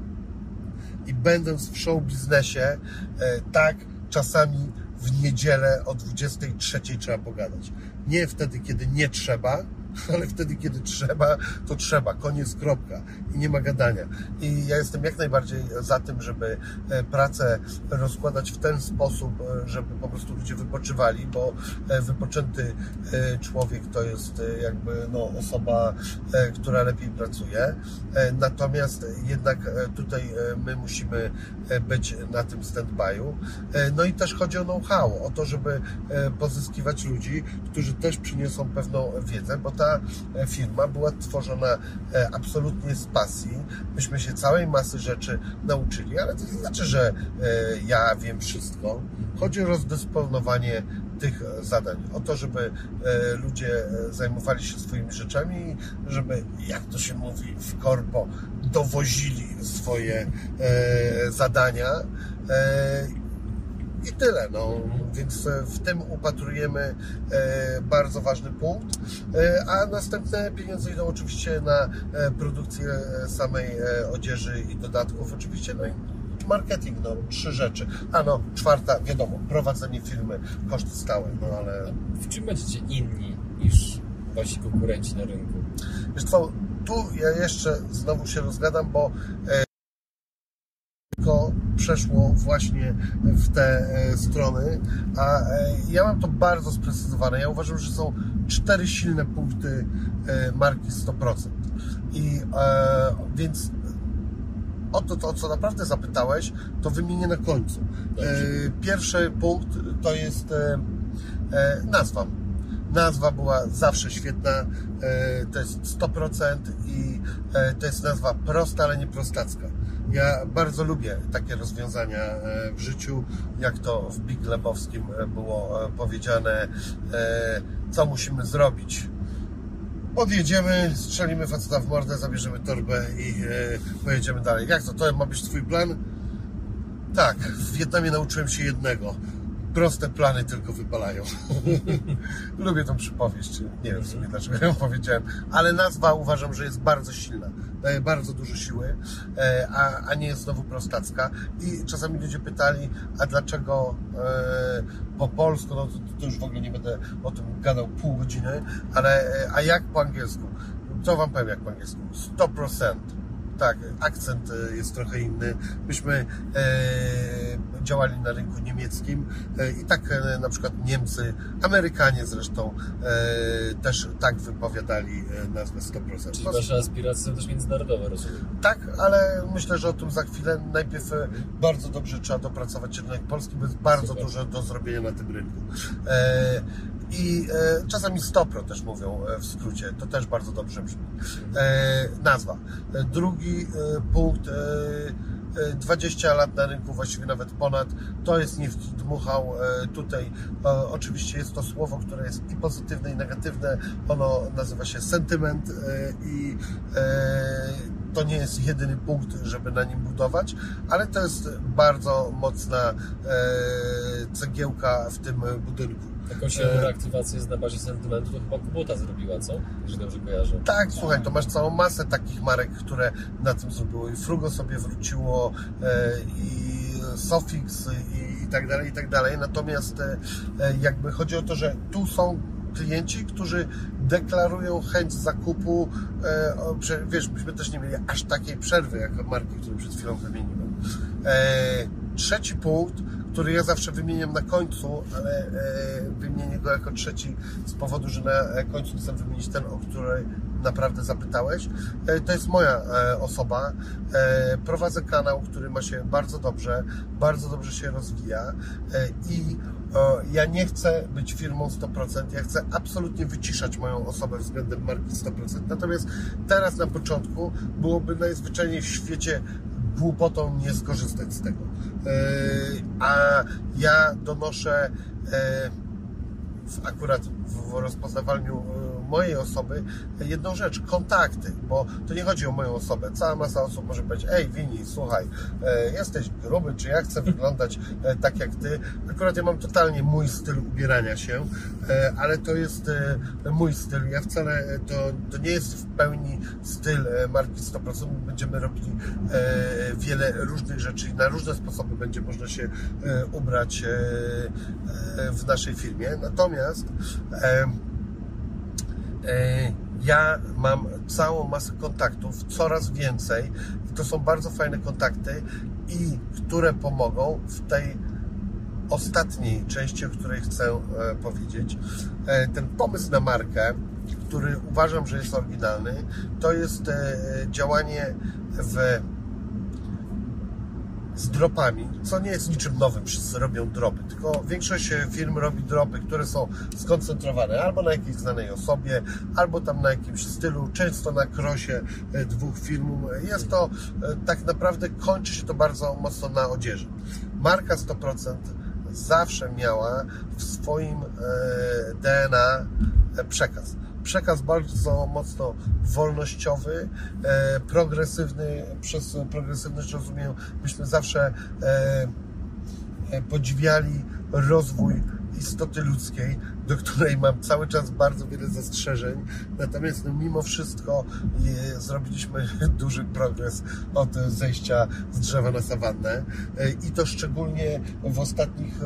i będąc w show biznesie, e, tak czasami w niedzielę o 23 trzeba pogadać. Nie wtedy, kiedy nie trzeba, ale wtedy, kiedy trzeba, to trzeba. Koniec, kropka. I nie ma gadania. I ja jestem jak najbardziej za tym, żeby e, pracę rozkładać w ten sposób, e, żeby po prostu ludzie wypoczywali, bo e, wypoczęty człowiek to jest jakby no, osoba, która lepiej pracuje. Natomiast jednak tutaj my musimy być na tym stand-by'u. No i też chodzi o know-how, o to, żeby pozyskiwać ludzi, którzy też przyniosą pewną wiedzę, bo ta ta e, firma była tworzona e, absolutnie z pasji. Myśmy się całej masy rzeczy nauczyli, ale to nie znaczy, że e, ja wiem wszystko. Chodzi o rozdysponowanie tych zadań, o to, żeby ludzie zajmowali się swoimi rzeczami, żeby, jak to się mówi w korpo, dowozili swoje zadania. I tyle, no. Więc e, w tym upatrujemy e, bardzo ważny punkt. E, a następne pieniądze idą oczywiście na produkcję samej odzieży i dodatków. Oczywiście, no i marketing, no. Trzy rzeczy. A no, czwarta, wiadomo, prowadzenie firmy, koszty stałe, no ale W czym będziecie inni niż wasi konkurenci na rynku? Wiesz co, tu ja jeszcze znowu się rozgadam, bo tylko przeszło właśnie w te e, strony, a e, ja mam to bardzo sprecyzowane. Ja uważam, że są cztery silne punkty e, marki 100%. I więc o to, to, co naprawdę zapytałeś, to wymienię na końcu. Pierwszy punkt to jest nazwa. Nazwa była zawsze świetna, to jest 100% i to jest nazwa prosta, ale nie prostacka. Ja bardzo lubię takie rozwiązania e, w życiu, jak to w Big Lebowskim e, było e, powiedziane, co musimy zrobić. Odjedziemy, strzelimy faceta w mordę, zabierzemy torbę i pojedziemy dalej. Jak to? To ma być twój plan? Tak, w Wietnamie nauczyłem się jednego. Proste plany tylko wypalają. Lubię tą przypowieść. Nie wiem w sumie dlaczego ją powiedziałem, ale nazwa uważam, że jest bardzo silna. Daje bardzo dużo siły, e, a, a nie jest znowu prostacka. I czasami ludzie pytali, a dlaczego e, po polsku, no to, to już w ogóle nie będę o tym gadał pół godziny, ale e, a jak po angielsku? Co wam powiem jak po angielsku? 100%. Tak, akcent e, jest trochę inny. Myśmy e, działali na rynku niemieckim e, i tak e, na przykład Niemcy, Amerykanie zresztą e, też tak wypowiadali e, nazwę 100%. Czyli wasze aspiracje są też międzynarodowe, rozumiem. tak, ale myślę, że o tym za chwilę. Najpierw e, bardzo dobrze trzeba dopracować rynek polski, bo jest bardzo Super. dużo do zrobienia na tym rynku. I e, czasami stopro też mówią e, w skrócie, to też bardzo dobrze brzmi. E, nazwa. E, drugi e, punkt. E, e, 20 lat na rynku, właściwie nawet ponad, to jest nie dmuchał tutaj. Oczywiście jest to słowo, które jest i pozytywne, i negatywne. Ono nazywa się sentyment i to nie jest jedyny punkt, żeby na nim budować, ale to jest bardzo mocna cegiełka w tym budynku. Jakąś E. reaktywację jest na bazie sentymentu, to chyba Kubota zrobiła, co? Jeżeli dobrze kojarzę. Tak, słuchaj, to masz całą masę takich marek, które na tym zrobiły. I Frugo sobie wróciło, e, i Sofix, i, i tak dalej, i tak dalej. Natomiast e, e, jakby chodzi o to, że tu są klienci, którzy deklarują chęć zakupu. E, wiesz, myśmy też nie mieli aż takiej przerwy, jak marki, które przed chwilą wymieniłem. E, trzeci punkt, który ja zawsze wymieniam na końcu, ale e, wymienię go jako trzeci z powodu, że na e, końcu chcę wymienić ten, o który naprawdę zapytałeś. E, to jest moja osoba. Prowadzę kanał, który ma się bardzo dobrze, bardzo dobrze się rozwija i ja nie chcę być firmą 100%, ja chcę absolutnie wyciszać moją osobę względem marki 100%. Natomiast teraz na początku byłoby najzwyczajniej w świecie głupotą nie skorzystać z tego. E, A ja donoszę e, w, akurat w rozpoznawaniu e, mojej osoby jedną rzecz, kontakty, bo to nie chodzi o moją osobę. Cała masa osób może powiedzieć, ej Wini, słuchaj, e, jesteś gruby, czy ja chcę wyglądać e, tak jak ty. Akurat ja mam totalnie mój styl ubierania się, e, ale to jest mój styl. Ja wcale, to, to nie jest w pełni styl marki 100%. Będziemy robili wiele różnych rzeczy i na różne sposoby będzie można się ubrać w naszej firmie. Natomiast ja mam całą masę kontaktów, coraz więcej i to są bardzo fajne kontakty i które pomogą w tej ostatniej części, o której chcę e, powiedzieć. E, ten pomysł na markę, który uważam, że jest oryginalny, to jest e, działanie w z dropami, co nie jest niczym nowym, wszyscy robią dropy, tylko większość e, firm robi dropy, które są skoncentrowane albo na jakiejś znanej osobie, albo tam na jakimś stylu, często na krosie e, dwóch firm. Jest to e, tak naprawdę, kończy się to bardzo mocno na odzieży. Marka 100% zawsze miała w swoim DNA przekaz. Przekaz bardzo mocno wolnościowy, e, progresywny. Przez progresywność rozumiem, myśmy zawsze e, e, podziwiali rozwój istoty ludzkiej, do której mam cały czas bardzo wiele zastrzeżeń. Natomiast no, mimo wszystko zrobiliśmy duży progres od zejścia z drzewa na sawannę i to szczególnie w ostatnich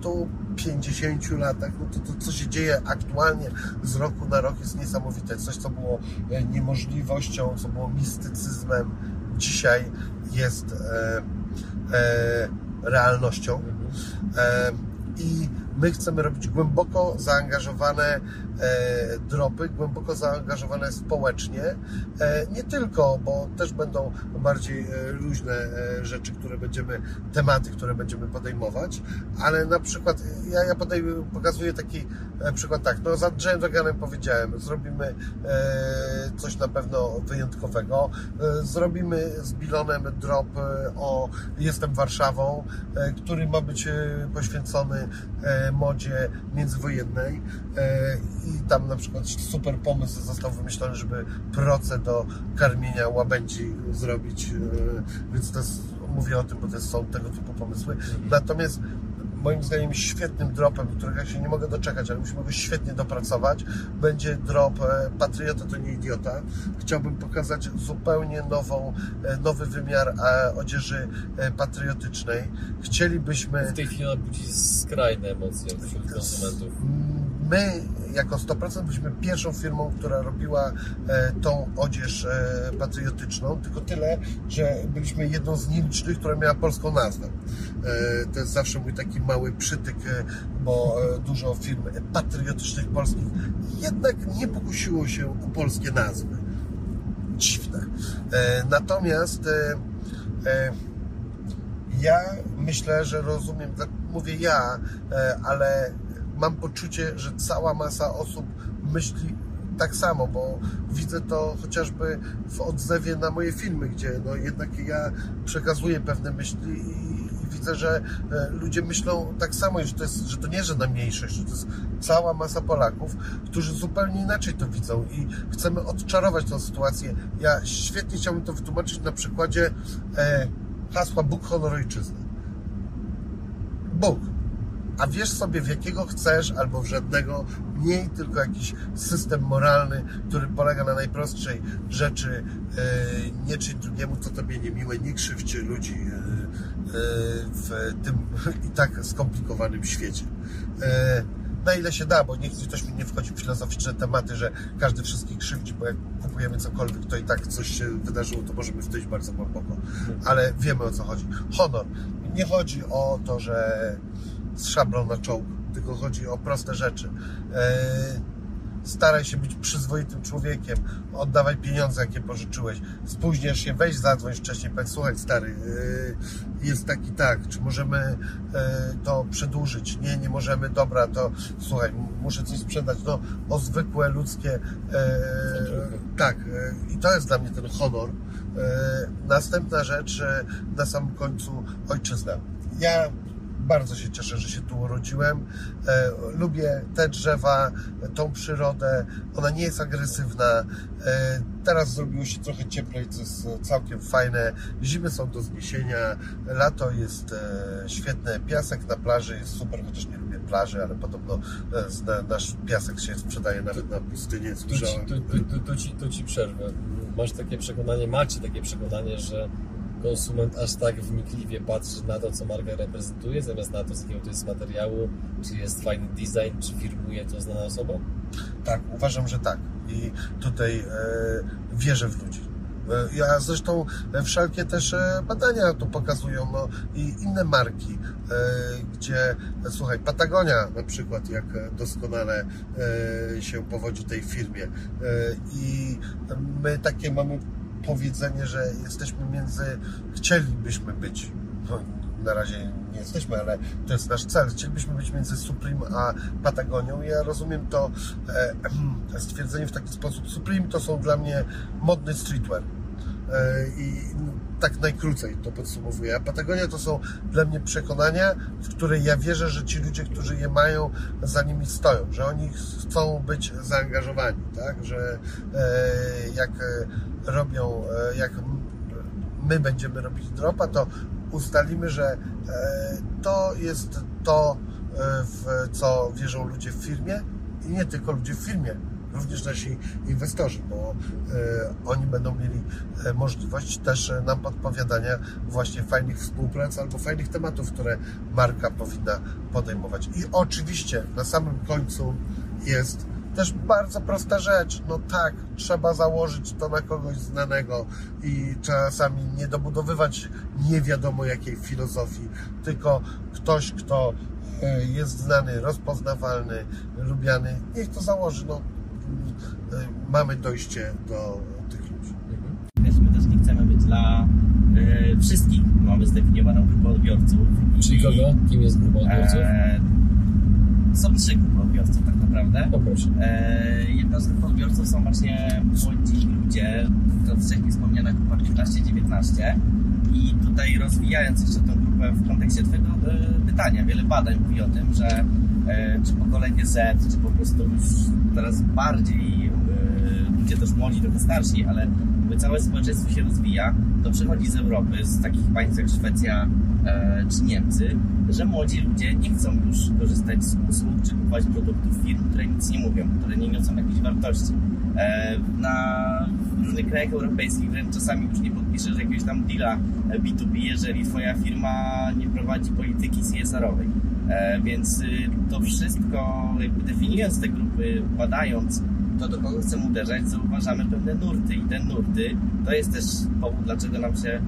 150 latach. No to, to, co się dzieje aktualnie z roku na rok jest niesamowite. Coś, co było e, niemożliwością, co było mistycyzmem, dzisiaj jest e, e, realnością. E, I my chcemy robić głęboko zaangażowane dropy, głęboko zaangażowane społecznie. E, nie tylko, bo też będą bardziej e, luźne e, rzeczy, które będziemy, tematy, które będziemy podejmować, ale na przykład ja, ja pokazuję taki e, przykład tak, no za Jane Draganem powiedziałem, zrobimy e, coś na pewno wyjątkowego, e, zrobimy z Bilonem drop e, o Jestem Warszawą, e, który ma być e, poświęcony e, modzie międzywojennej e, i tam na przykład super pomysł został wymyślony, żeby proce do karmienia łabędzi zrobić, e, więc to jest, mówię o tym, bo to są tego typu pomysły. Natomiast moim zdaniem świetnym dropem, którego ja się nie mogę doczekać, ale musimy go świetnie dopracować, będzie drop e, Patriota to nie idiota. Chciałbym pokazać zupełnie nową, e, nowy wymiar odzieży patriotycznej. Chcielibyśmy W tej chwili budzi skrajne emocje wśród konsumentów. My, jako 100%, byliśmy pierwszą firmą, która robiła e, tą odzież e, patriotyczną, tylko tyle, że byliśmy jedną z nielicznych, która miała polską nazwę. E, to jest zawsze mój taki mały przytyk, bo dużo firm patriotycznych polskich jednak nie pokusiło się o polskie nazwy. Dziwne. Natomiast ja myślę, że rozumiem, mówię ja, ale mam poczucie, że cała masa osób myśli tak samo, bo widzę to chociażby w odzewie na moje filmy, gdzie no jednak ja przekazuję pewne myśli i, widzę, że e, ludzie myślą tak samo, że to, jest, że to nie, że na mniejszość, że to jest cała masa Polaków, którzy zupełnie inaczej to widzą i chcemy odczarować tę sytuację. Ja świetnie chciałbym to wytłumaczyć na przykładzie e, hasła Bóg, honor, ojczyzny. Bóg. A wiesz sobie, w jakiego chcesz, albo w żadnego, mniej tylko jakiś system moralny, który polega na najprostszej rzeczy, e, nie czyń drugiemu, co tobie niemiłe, nie krzywdź ludzi e, e, w tym i tak skomplikowanym świecie. Na ile się da, bo niech ktoś mi nie wchodzi w filozoficzne tematy, że każdy wszystkich krzywdzi, bo jak kupujemy cokolwiek, to i tak coś się wydarzyło, to możemy wejść bardzo głęboko. Ale wiemy o co chodzi. Honor. Nie chodzi o to, że z szablą na czołg, tylko chodzi o proste rzeczy. E, staraj się być przyzwoitym człowiekiem, oddawaj pieniądze, jakie pożyczyłeś. Spóźniesz się, weź zadzwoń wcześniej, powiedz, słuchaj stary, e, jest tak i tak, czy możemy e, to przedłużyć? Nie, nie możemy, dobra, to słuchaj, muszę coś sprzedać. No, o zwykłe ludzkie, tak, i to jest dla mnie ten honor. Następna rzecz, na samym końcu ojczyzna. Ja bardzo się cieszę, że się tu urodziłem. E, lubię te drzewa, tą przyrodę. Ona nie jest agresywna. E, teraz zrobiło się trochę cieplej, co jest całkiem fajne. Zimy są do zniesienia. Lato jest e, świetne. Piasek na plaży jest super, chociaż nie lubię plaży, ale podobno nasz piasek się sprzedaje nawet na pustynię. Tu ci, Słyszałem. ci przerwę. Masz takie przekonanie, macie takie przekonanie, że konsument aż tak wnikliwie patrzy na to, co marka reprezentuje, zamiast na to, z jakiego to jest materiału, czy jest fajny design, czy firmuje to znana osoba? Tak, uważam, że tak. I tutaj e, wierzę w ludzi. E, Ja zresztą e, wszelkie też e, badania to pokazują, no i inne marki, gdzie, słuchaj, Patagonia na przykład, jak doskonale się powodzi tej firmie. I my takie mamy powiedzenie, że jesteśmy między, chcielibyśmy być no, na razie nie jesteśmy, ale to jest nasz cel. Chcielibyśmy być między Supreme a Patagonią. Ja rozumiem to e, stwierdzenie w taki sposób. Supreme to są dla mnie modny streetwear. E, I tak najkrócej to podsumowuję. A Patagonia to są dla mnie przekonania, w które ja wierzę, że ci ludzie, którzy je mają, za nimi stoją, że oni chcą być zaangażowani, tak? Że e, jak e, robią, e, jak my będziemy robić dropa, to ustalimy, że e, to jest to, e, w co wierzą ludzie w firmie i nie tylko ludzie w firmie, również nasi inwestorzy, bo oni będą mieli możliwość też nam podpowiadania właśnie fajnych współprac albo fajnych tematów, które marka powinna podejmować. I oczywiście na samym końcu jest też bardzo prosta rzecz. No tak, trzeba założyć to na kogoś znanego i czasami nie dobudowywać nie wiadomo jakiej filozofii, tylko ktoś, kto e, jest znany, rozpoznawalny, lubiany, niech to założy. No, e, mamy dojście do tych ludzi. Wiesz, my też nie chcemy być dla e, wszystkich. Mamy zdefiniowaną grupę odbiorców. Czyli kogo? Kim jest grupa odbiorców? E, są trzy grupy odbiorców tak naprawdę. O proszę. E, jedną z grup odbiorców są właśnie młodzi ludzie, to wcześniej wspomniana grupa 15-19 i tutaj rozwijając jeszcze tą grupę w kontekście Twojego e, pytania, wiele badań mówi o tym, że e, czy pokolenie Z, czy po prostu już teraz bardziej e, ludzie też młodzi, trochę starsi, ale całe społeczeństwo się rozwija, to przychodzi z Europy, z takich państw jak Szwecja czy Niemcy, że młodzi ludzie nie chcą już korzystać z usług czy kupować produktów firm, które nic nie mówią, które nie niosą jakiejś wartości. E, na różnych krajach europejskich wręcz czasami już nie podpiszesz jakiegoś tam deala B2B, jeżeli twoja firma nie prowadzi polityki CSR-owej. E, więc y, to wszystko, jakby definiując te grupy, badając to do kogo chcemy uderzać, zauważamy pewne nurty i te nurty to jest też powód, dlaczego nam się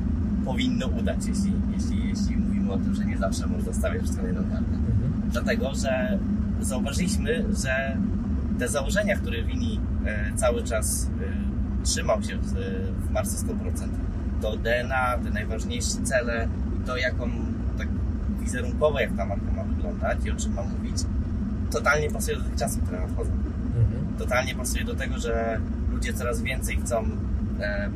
powinno udać, jeśli, jeśli, o tym, że nie zawsze można stawiać wszystko na jedną kartę. Mhm. Dlatego, że zauważyliśmy, że te założenia, które Wini e, cały czas e, trzymał się w, marce 100%, to DNA, te najważniejsze cele i to, jaką tak wizerunkowo, jak ta marka ma wyglądać i o czym ma mówić, totalnie pasuje do tych czasów, które nadchodzą. Mhm. Totalnie pasuje do tego, że ludzie coraz więcej chcą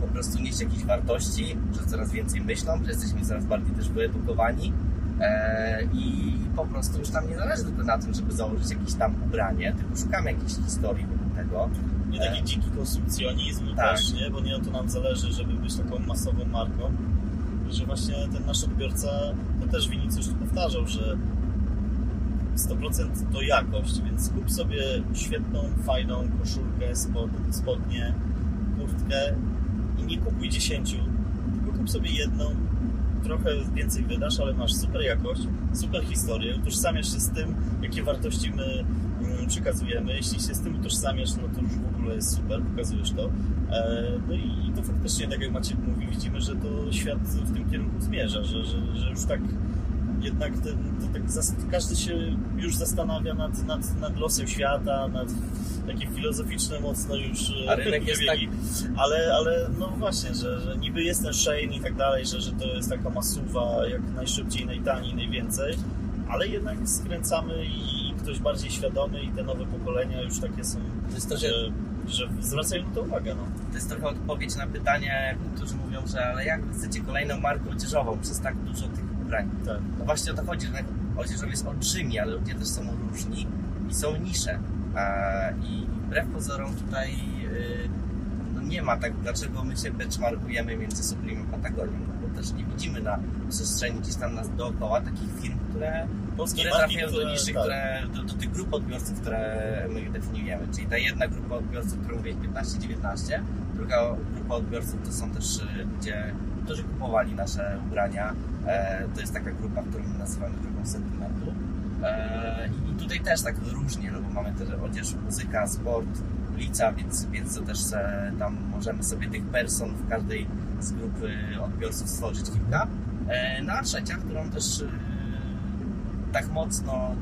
po prostu nieść jakieś wartości, że coraz więcej myślą, że jesteśmy coraz bardziej też wyedukowani e, i po prostu już nam nie zależy tylko na tym, żeby założyć jakieś tam ubranie, tylko szukamy jakiejś historii wokół tego. Nie taki e, dziki konsumpcjonizm tak. też, nie? bo nie o to nam zależy, żeby być taką masową marką, że właśnie ten nasz odbiorca, to też Wini coś tu powtarzał, że 100% to jakość, więc kup sobie świetną, fajną koszulkę, spod, spodnie, kurtkę i nie kupuj 10, tylko kup sobie jedną, trochę więcej wydasz, ale masz super jakość, super historię, utożsamiasz się z tym, jakie wartości my mm, przekazujemy. Jeśli się z tym utożsamiasz, no to już w ogóle jest super, pokazujesz to. E, no i to faktycznie, tak jak Maciek mówi, widzimy, że to świat w tym kierunku zmierza, że, że, że już tak jednak ten, tak każdy się już zastanawia nad, nad, nad losem świata, nad takie filozoficzne mocno już A rynek jest tak... ale, ale no właśnie, że, że niby jest ten Shane i tak dalej, że, że to jest taka masuwa jak najszybciej, najtaniej, najwięcej, ale jednak skręcamy i ktoś bardziej świadomy i te nowe pokolenia już takie są, to to, że, że zwracają na to uwagę. No. To jest trochę odpowiedź na pytanie, którzy mówią, że ale jak chcecie kolejną markę odzieżową przez tak dużo tych ubrań. Tak. No właśnie o to chodzi, że odzieżowy jest olbrzymi, ale ludzie też są różni i są nisze. I wbrew pozorom tutaj y, no nie ma tak, dlaczego my się benchmarkujemy między Supreme a Patagonią, no bo też nie widzimy na przestrzeni gdzieś tam nas dookoła takich firm, które, które trafiają do niszy, tak. które, do, do, tych grup odbiorców, które my definiujemy. Czyli ta jedna grupa odbiorców, którą mówię 15-19, druga grupa odbiorców to są też y, ludzie, którzy kupowali nasze ubrania. E, to jest taka grupa, którą nazywamy grupą sentymentu. E, I tutaj też tak różnie, no bo mamy też odzież, muzyka, sport, ulica, więc, więc to też tam możemy sobie tych person w każdej z grupy odbiorców stworzyć kilka. E, no a trzecia, którą też tak mocno,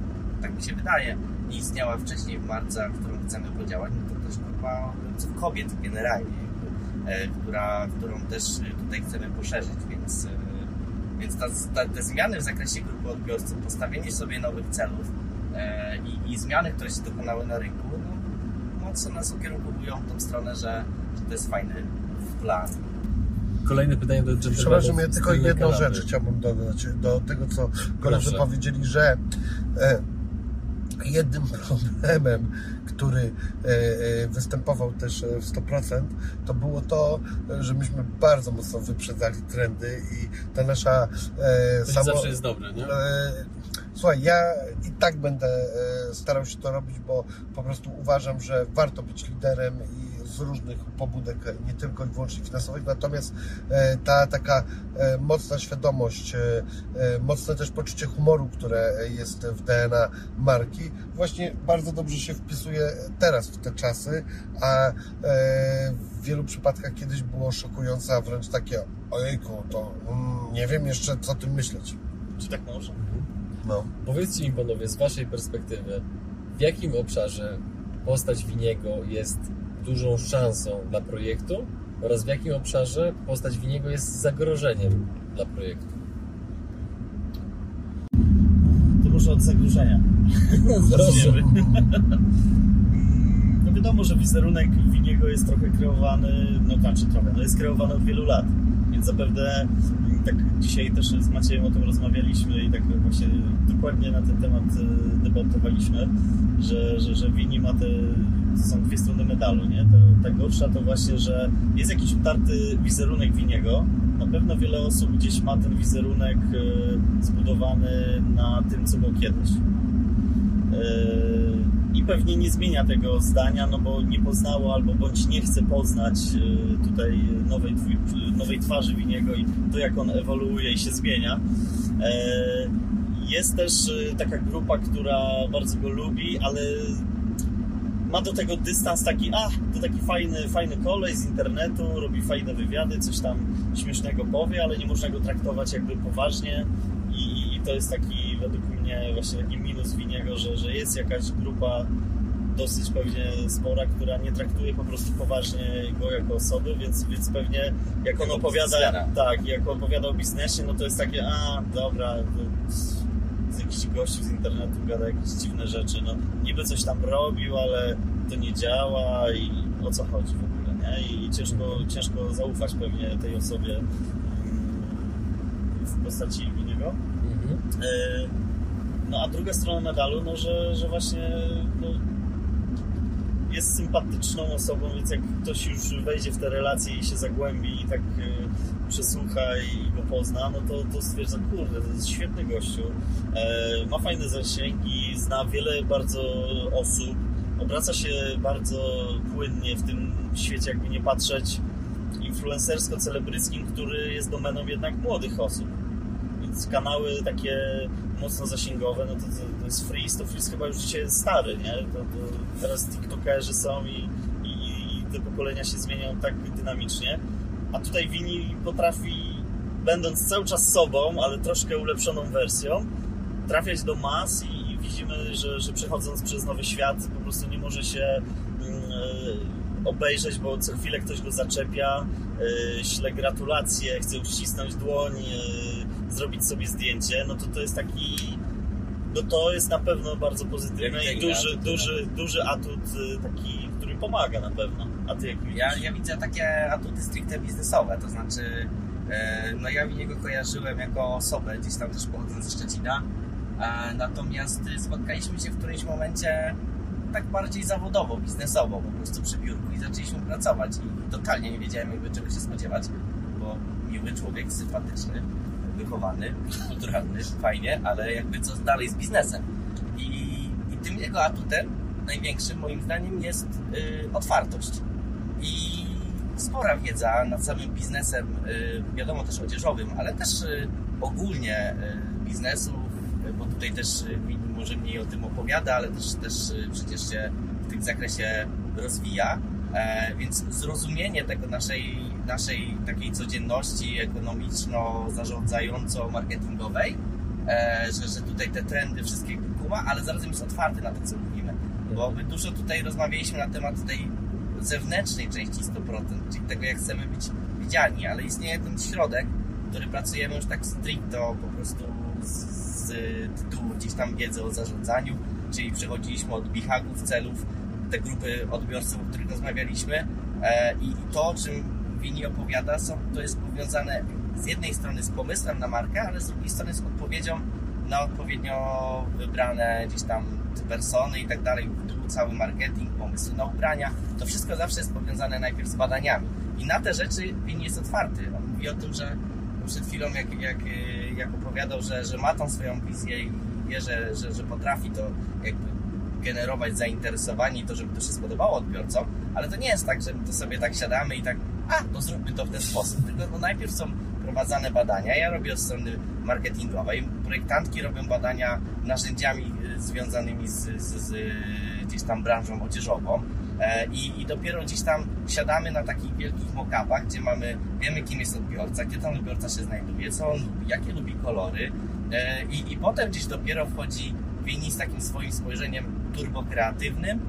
tak mi się wydaje, nie istniała wcześniej w marce, którą chcemy podziałać, no to też grupa odbiorców kobiet generalnie, która, którą też tutaj chcemy poszerzyć, więc Więc ta, ta, te zmiany w zakresie grupy odbiorców, postawienie sobie nowych celów e, i, i zmiany, które się dokonały na rynku, no, mocno nas ukierunkowują w tą stronę, że, że to jest fajny plan. Kolejne pytanie do dżentelmenów. Przepraszam, ja tylko jedną rzecz chciałbym dodać do tego, co koledzy powiedzieli, że e, jednym problemem, który e, e, występował też e, w 100%, to było to, że myśmy bardzo mocno wyprzedzali trendy i ta nasza To samo... zawsze jest dobre, nie? Słuchaj, ja i tak będę starał się to robić, bo po prostu uważam, że warto być liderem i z różnych pobudek, nie tylko i wyłącznie finansowych, natomiast e, ta taka e, mocna świadomość, e, e, mocne też poczucie humoru, które jest w DNA marki, właśnie bardzo dobrze się wpisuje teraz w te czasy, a e, w wielu przypadkach kiedyś było szokujące, a wręcz takie ojejku, to mm, nie wiem jeszcze co o tym myśleć. Czy tak może? No. Powiedzcie mi panowie, z waszej perspektywy, w jakim obszarze postać Winiego jest dużą szansą dla projektu oraz w jakim obszarze postać Winiego jest zagrożeniem dla projektu? To może od zagrożenia. Zaczniemy. No wiadomo, że wizerunek Winiego jest trochę kreowany, no znaczy trochę, no jest kreowany od wielu lat. Więc zapewne mm, tak dzisiaj też z Maciejem o tym rozmawialiśmy i tak właśnie dokładnie na ten temat e, debatowaliśmy, że, że, że Wini ma te, to są dwie strony medalu, nie? To, ta gorsza to właśnie, że jest jakiś utarty wizerunek Winiego. Na pewno wiele osób gdzieś ma ten wizerunek e, zbudowany na tym, co było kiedyś. Yy, i pewnie nie zmienia tego zdania, no bo nie poznało albo bądź nie chce poznać yy, tutaj nowej, nowej twarzy Winiego i to jak on ewoluuje i się zmienia. Jest też taka grupa, która bardzo go lubi, ale ma do tego dystans taki, a to taki fajny, fajny kolej z internetu, robi fajne wywiady, coś tam śmiesznego powie, ale nie można go traktować jakby poważnie. I, i to jest taki według mnie właśnie taki minus Winiego, że, że jest jakaś grupa dosyć pewnie spora, która nie traktuje po prostu poważnie go jako osoby, więc, więc pewnie jak on opowiada, tak, jak opowiada o biznesie, no to jest takie, a dobra, to jakiś gościu z internetu gada jakieś dziwne rzeczy, no niby coś tam robił, ale to nie działa i o co chodzi w ogóle, nie? I ciężko, ciężko zaufać pewnie tej osobie mm, w postaci Winiego. Mhm. E, No a druga strona medalu, no że, że właśnie no, jest sympatyczną osobą, więc jak ktoś już wejdzie w te relacje i się zagłębi i tak e, przesłucha i go pozna, no to, to stwierdza, kurde, to jest świetny gościu, e, ma fajne zasięgi, zna wiele bardzo osób, obraca się bardzo płynnie w tym świecie, jakby nie patrzeć, influencersko-celebryckim, który jest domeną jednak młodych osób. Kanały takie mocno zasięgowe, no to, to, to jest Freeze, to Freeze chyba już dzisiaj jest stary, nie? To, to teraz TikTokerzy są i, i, i te pokolenia się zmieniają tak dynamicznie. A tutaj Wini potrafi, będąc cały czas sobą, ale troszkę ulepszoną wersją, trafiać do mas i, i widzimy, że, że przechodząc przez nowy świat po prostu nie może się e, obejrzeć, bo co chwilę ktoś go zaczepia, e, śle gratulacje, chce uścisnąć dłoń, e, zrobić sobie zdjęcie, no to to jest taki no to jest na pewno bardzo pozytywne i duży, atut, duży, duży atut e, taki, który pomaga na pewno. A ty jak widzisz? Ja, ja widzę takie atuty stricte biznesowe, to znaczy e, no ja Winiego kojarzyłem jako osobę, gdzieś tam też pochodząc ze Szczecina, e, natomiast e, spotkaliśmy się w którymś momencie tak bardziej zawodowo, biznesowo, po prostu przy biurku i zaczęliśmy pracować i totalnie nie wiedziałem jakby czego się spodziewać, bo miły człowiek, sympatyczny, wychowany, kulturalny, fajnie, ale jakby co dalej z biznesem. I, i tym jego atutem największym moim zdaniem jest y, otwartość i spora wiedza nad samym biznesem, y, wiadomo też odzieżowym, ale też y, ogólnie y, biznesu, y, bo tutaj też y, może mniej o tym opowiada, ale też, też y, przecież się w tym zakresie rozwija. E, więc zrozumienie tego naszej, naszej takiej codzienności ekonomiczno-zarządzająco-marketingowej, e, że, że tutaj te trendy wszystkie kuma, ale zarazem jest otwarty na to, co mówimy. Bo my dużo tutaj rozmawialiśmy na temat tej zewnętrznej części 100%, czyli tego, jak chcemy być widziani, ale istnieje ten środek, który pracujemy już tak stricto po prostu z, z tytułu gdzieś tam wiedzy o zarządzaniu, czyli przechodziliśmy od bihagów, celów, te grupy odbiorców, o których rozmawialiśmy e, i to, o czym Wini opowiada, są, to jest powiązane z jednej strony z pomysłem na markę, ale z drugiej strony z odpowiedzią na odpowiednio wybrane gdzieś tam persony i tak dalej, cały marketing, pomysły na ubrania, to wszystko zawsze jest powiązane najpierw z badaniami. I na te rzeczy Wini jest otwarty. On mówi o tym, że przed chwilą jak, jak, jak opowiadał, że, że ma tą swoją wizję i wie, że, że, że potrafi to jakby generować zainteresowanie i to, żeby to się spodobało odbiorcom, ale to nie jest tak, że my to sobie tak siadamy i tak, a, to zróbmy to w ten sposób. Tylko no, najpierw są prowadzone badania, ja robię od strony marketingowej, projektantki robią badania narzędziami y, związanymi z, z, z gdzieś tam branżą odzieżową. E, i, i dopiero gdzieś tam siadamy na takich wielkich mock-upach, gdzie mamy, wiemy kim jest odbiorca, gdzie ten odbiorca się znajduje, co on lubi, jakie lubi kolory. E, i, i potem gdzieś dopiero wchodzi Wini z takim swoim spojrzeniem turbokreatywnym,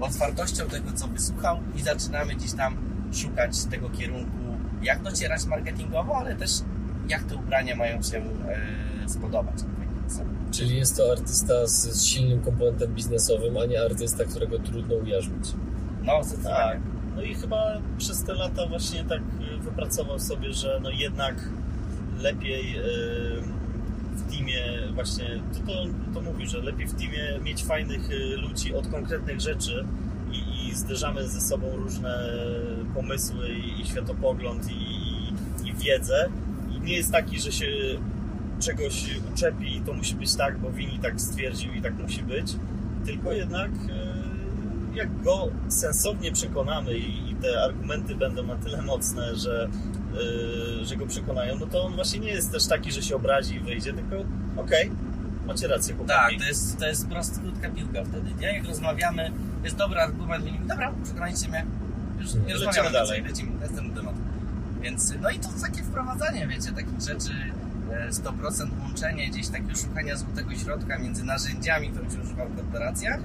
otwartością tego, co wysłuchał i zaczynamy gdzieś tam szukać tego kierunku, jak docierać marketingowo, ale też jak te ubrania mają się e, spodobać. Czyli jest to artysta z, z silnym komponentem biznesowym, a nie artysta, którego trudno ujarzmić. No, zdecydowanie. Tak. No i chyba przez te lata właśnie tak y, wypracował sobie, że no jednak lepiej y, w teamie właśnie, to, to, to mówi, że lepiej w teamie mieć fajnych ludzi od konkretnych rzeczy zderzamy ze sobą różne pomysły i, światopogląd i, i wiedzę. I nie jest taki, że się czegoś uczepi i to musi być tak, bo Wini tak stwierdził i tak musi być, tylko jednak e, jak go sensownie przekonamy i, i te argumenty będą na tyle mocne, że, e, że go przekonają, no to on właśnie nie jest też taki, że się obrazi i wyjdzie, tylko okej, okay, macie rację, Tak, chłopaki. to jest, to jest prosta, krótka piłka wtedy, nie? Jak rozmawiamy, jest dobry argument, mówimy, dobra, przekonajcie mnie, już nie Lecimy rozmawiamy dalej. lecimy, następny temat. Więc, no i to takie wprowadzanie, wiecie, takich rzeczy, e, 100% łączenie, gdzieś takiego szukania złotego środka między narzędziami, które się używa w korporacjach,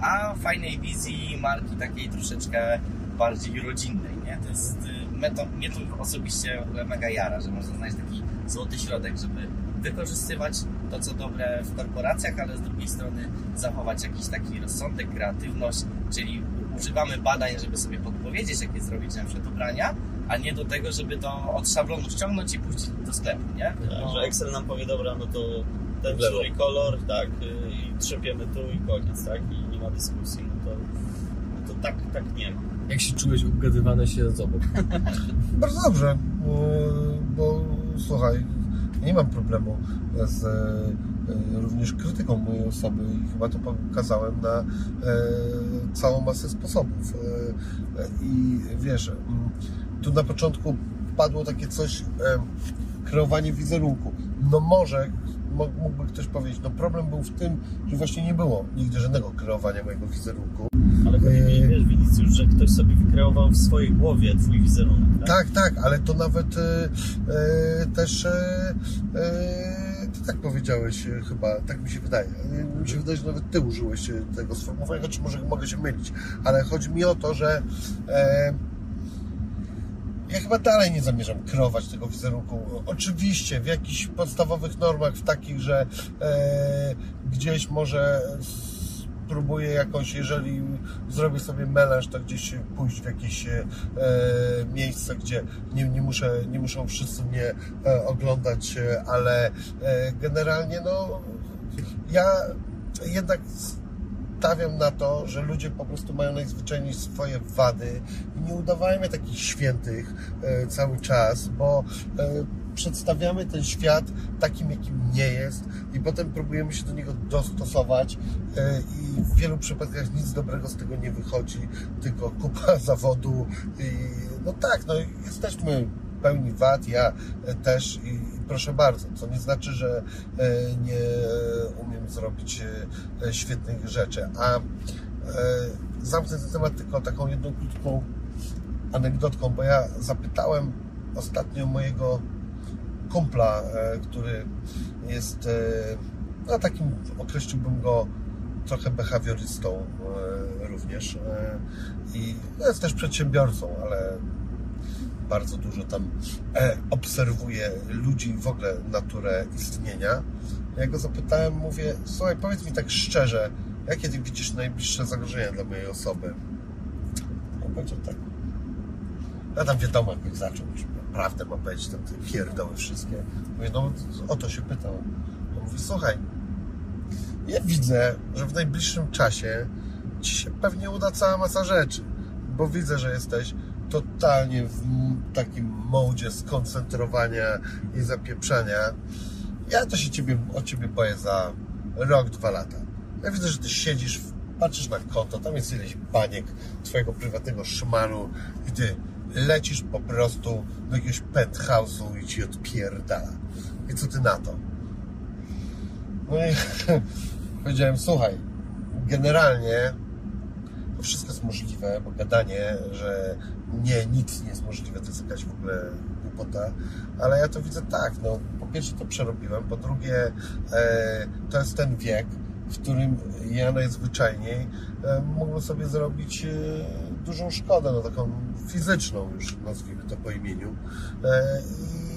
a fajnej wizji marki takiej troszeczkę bardziej rodzinnej, nie? To jest, y, mnie to, mnie to osobiście mega jara, że można znaleźć taki złoty środek, żeby wykorzystywać to, co dobre w korporacjach, ale z drugiej strony zachować jakiś taki rozsądek, kreatywność, czyli używamy badań, żeby sobie podpowiedzieć, jakie zrobić na przykład ubrania, a nie do tego, żeby to od szablonu ściągnąć i puścić do sklepu, nie? Tak, Tylko- że Excel nam powie, dobra, no to ten i kolor, tak, y, i trzepiemy tu i koniec, tak, i nie ma dyskusji, no to, no to tak, tak nie ma. Jak się czułeś obgadywany siedząc obok? Bardzo dobrze, bo- bo słuchaj, nie mam problemu z e, również krytyką mojej osoby i chyba to pokazałem na e, całą masę sposobów. E, e, I wiesz, mm, tu na początku padło takie coś, e, kreowanie wizerunku. No może mo- mógłby ktoś powiedzieć, no problem był w tym, że właśnie nie było nigdy żadnego kreowania mojego wizerunku. Ale mi, Yy. wiesz, Winicjusz, że ktoś sobie wykreował w swojej głowie twój wizerunek, tak? Tak, tak, ale to nawet e, e, też e, e, ty tak powiedziałeś e, chyba, tak mi się wydaje. E, Mi się wydaje, że nawet ty użyłeś e, tego sformułowania, choć może mogę się mylić, ale chodzi mi o to, że e, ja chyba dalej nie zamierzam kreować tego wizerunku. Oczywiście w jakichś podstawowych normach, w takich, że e, gdzieś może spróbuję jakoś, jeżeli zrobię sobie melanż, to gdzieś pójść w jakieś e, miejsce, gdzie nie, nie, muszę, nie muszą wszyscy mnie e, oglądać, e, ale e, generalnie no ja jednak stawiam na to, że ludzie po prostu mają najzwyczajniej swoje wady. I nie udawajmy takich świętych e, cały czas, bo e, przedstawiamy ten świat takim, jakim nie jest i potem próbujemy się do niego dostosować e, i w wielu przypadkach nic dobrego z tego nie wychodzi, tylko kupa zawodu i no tak, no jesteśmy pełni wad, ja e, też i proszę bardzo, co nie znaczy, że e, nie umiem zrobić świetnych rzeczy, a zamknę ten temat tylko taką jedną krótką anegdotką, bo ja zapytałem ostatnio mojego kumpla, e, który jest, e, no takim określiłbym go trochę behawiorystą e, również i jest też przedsiębiorcą, ale bardzo dużo tam e, obserwuję ludzi, w ogóle naturę istnienia. Ja go zapytałem, mówię, słuchaj, powiedz mi tak szczerze, jakie ty widzisz najbliższe zagrożenia dla mojej osoby? On powiedział tak. Ja tam wiadomo, jak zaczął, że prawdę ma powiedzieć, tam te pierdoły wszystkie. Mówię, no o to się pytał. On mówi, słuchaj, ja widzę, że w najbliższym czasie ci się pewnie uda cała masa rzeczy, bo widzę, że jesteś totalnie w takim modzie skoncentrowania i zapieprzania. Ja to się ciebie, o ciebie boję za rok, dwa lata. Ja widzę, że ty siedzisz, patrzysz na konto, tam jest ileś baniek twojego prywatnego szmalu i ty lecisz po prostu do jakiegoś penthouse'u i ci odpierdala. I co ty na to? No i powiedziałem, słuchaj, generalnie to wszystko jest możliwe, bo gadanie, że nie, nic nie jest możliwe, to jest jakaś w ogóle głupota, ale ja to widzę tak, no po pierwsze to przerobiłem, po drugie e, to jest ten wiek, w którym ja najzwyczajniej e, mógłbym sobie zrobić e, dużą szkodę, no taką fizyczną już, nazwijmy to po imieniu e, i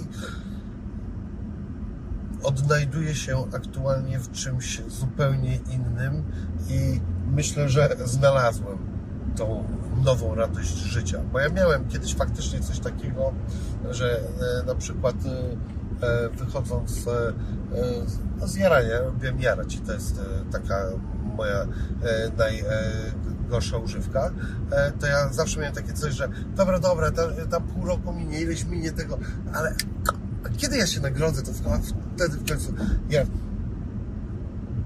odnajduję się aktualnie w czymś zupełnie innym i myślę, że znalazłem tą nową radość życia. Bo ja miałem kiedyś faktycznie coś takiego, że e, na przykład e, wychodząc z jarania, lubiłem jarać i to jest taka moja e, najgorsza używka, e, to ja zawsze miałem takie coś, że dobra, dobra, tam, pół roku minie, ileś minie tego, ale kiedy ja się nagrodzę, to wtedy w końcu ja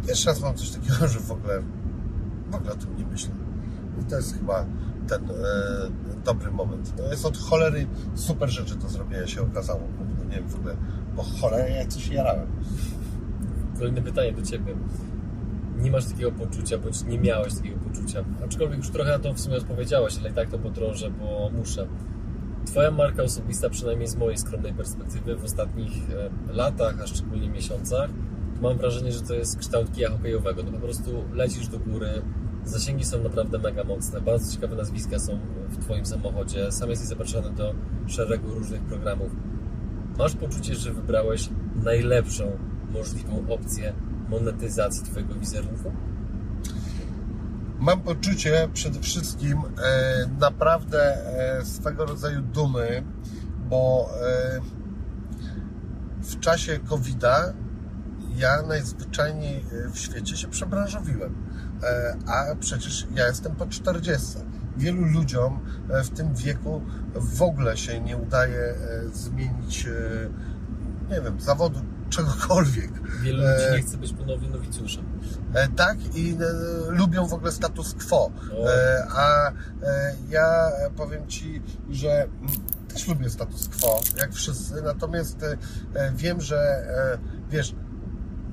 pierwszy raz mam coś takiego, że w ogóle w ogóle o tym nie myślę. I to jest chyba ten e, dobry moment. No jest od cholery super rzeczy do zrobienia się okazało. Nie wiem w ogóle, bo cholerę ja coś jarałem. Kolejne pytanie do Ciebie. Nie masz takiego poczucia, bądź nie miałeś takiego poczucia. Aczkolwiek już trochę na to w sumie odpowiedziałeś, ale i tak to podrążę, bo muszę. Twoja marka osobista, przynajmniej z mojej skromnej perspektywy, w ostatnich e, latach, a szczególnie miesiącach, mam wrażenie, że to jest kształt kija hokejowego. No po prostu lecisz do góry, zasięgi są naprawdę mega mocne, bardzo ciekawe nazwiska są w Twoim samochodzie, sam jesteś zapraszany do szeregu różnych programów. Masz poczucie, że wybrałeś najlepszą możliwą opcję monetyzacji Twojego wizerunku? Mam poczucie przede wszystkim e, naprawdę e, swego rodzaju dumy, bo e, w czasie COVID-a ja najzwyczajniej e, w świecie się przebranżowiłem. E, a przecież ja jestem po 40. Wielu ludziom e, w tym wieku w ogóle się nie udaje zmienić, nie wiem, zawodu, czegokolwiek. Wielu ludzi E, nie chce być ponownie nowicjuszem. E, tak i e, lubią w ogóle status quo. A ja powiem Ci, że mm, też lubię status quo, jak wszyscy, natomiast wiem, że wiesz,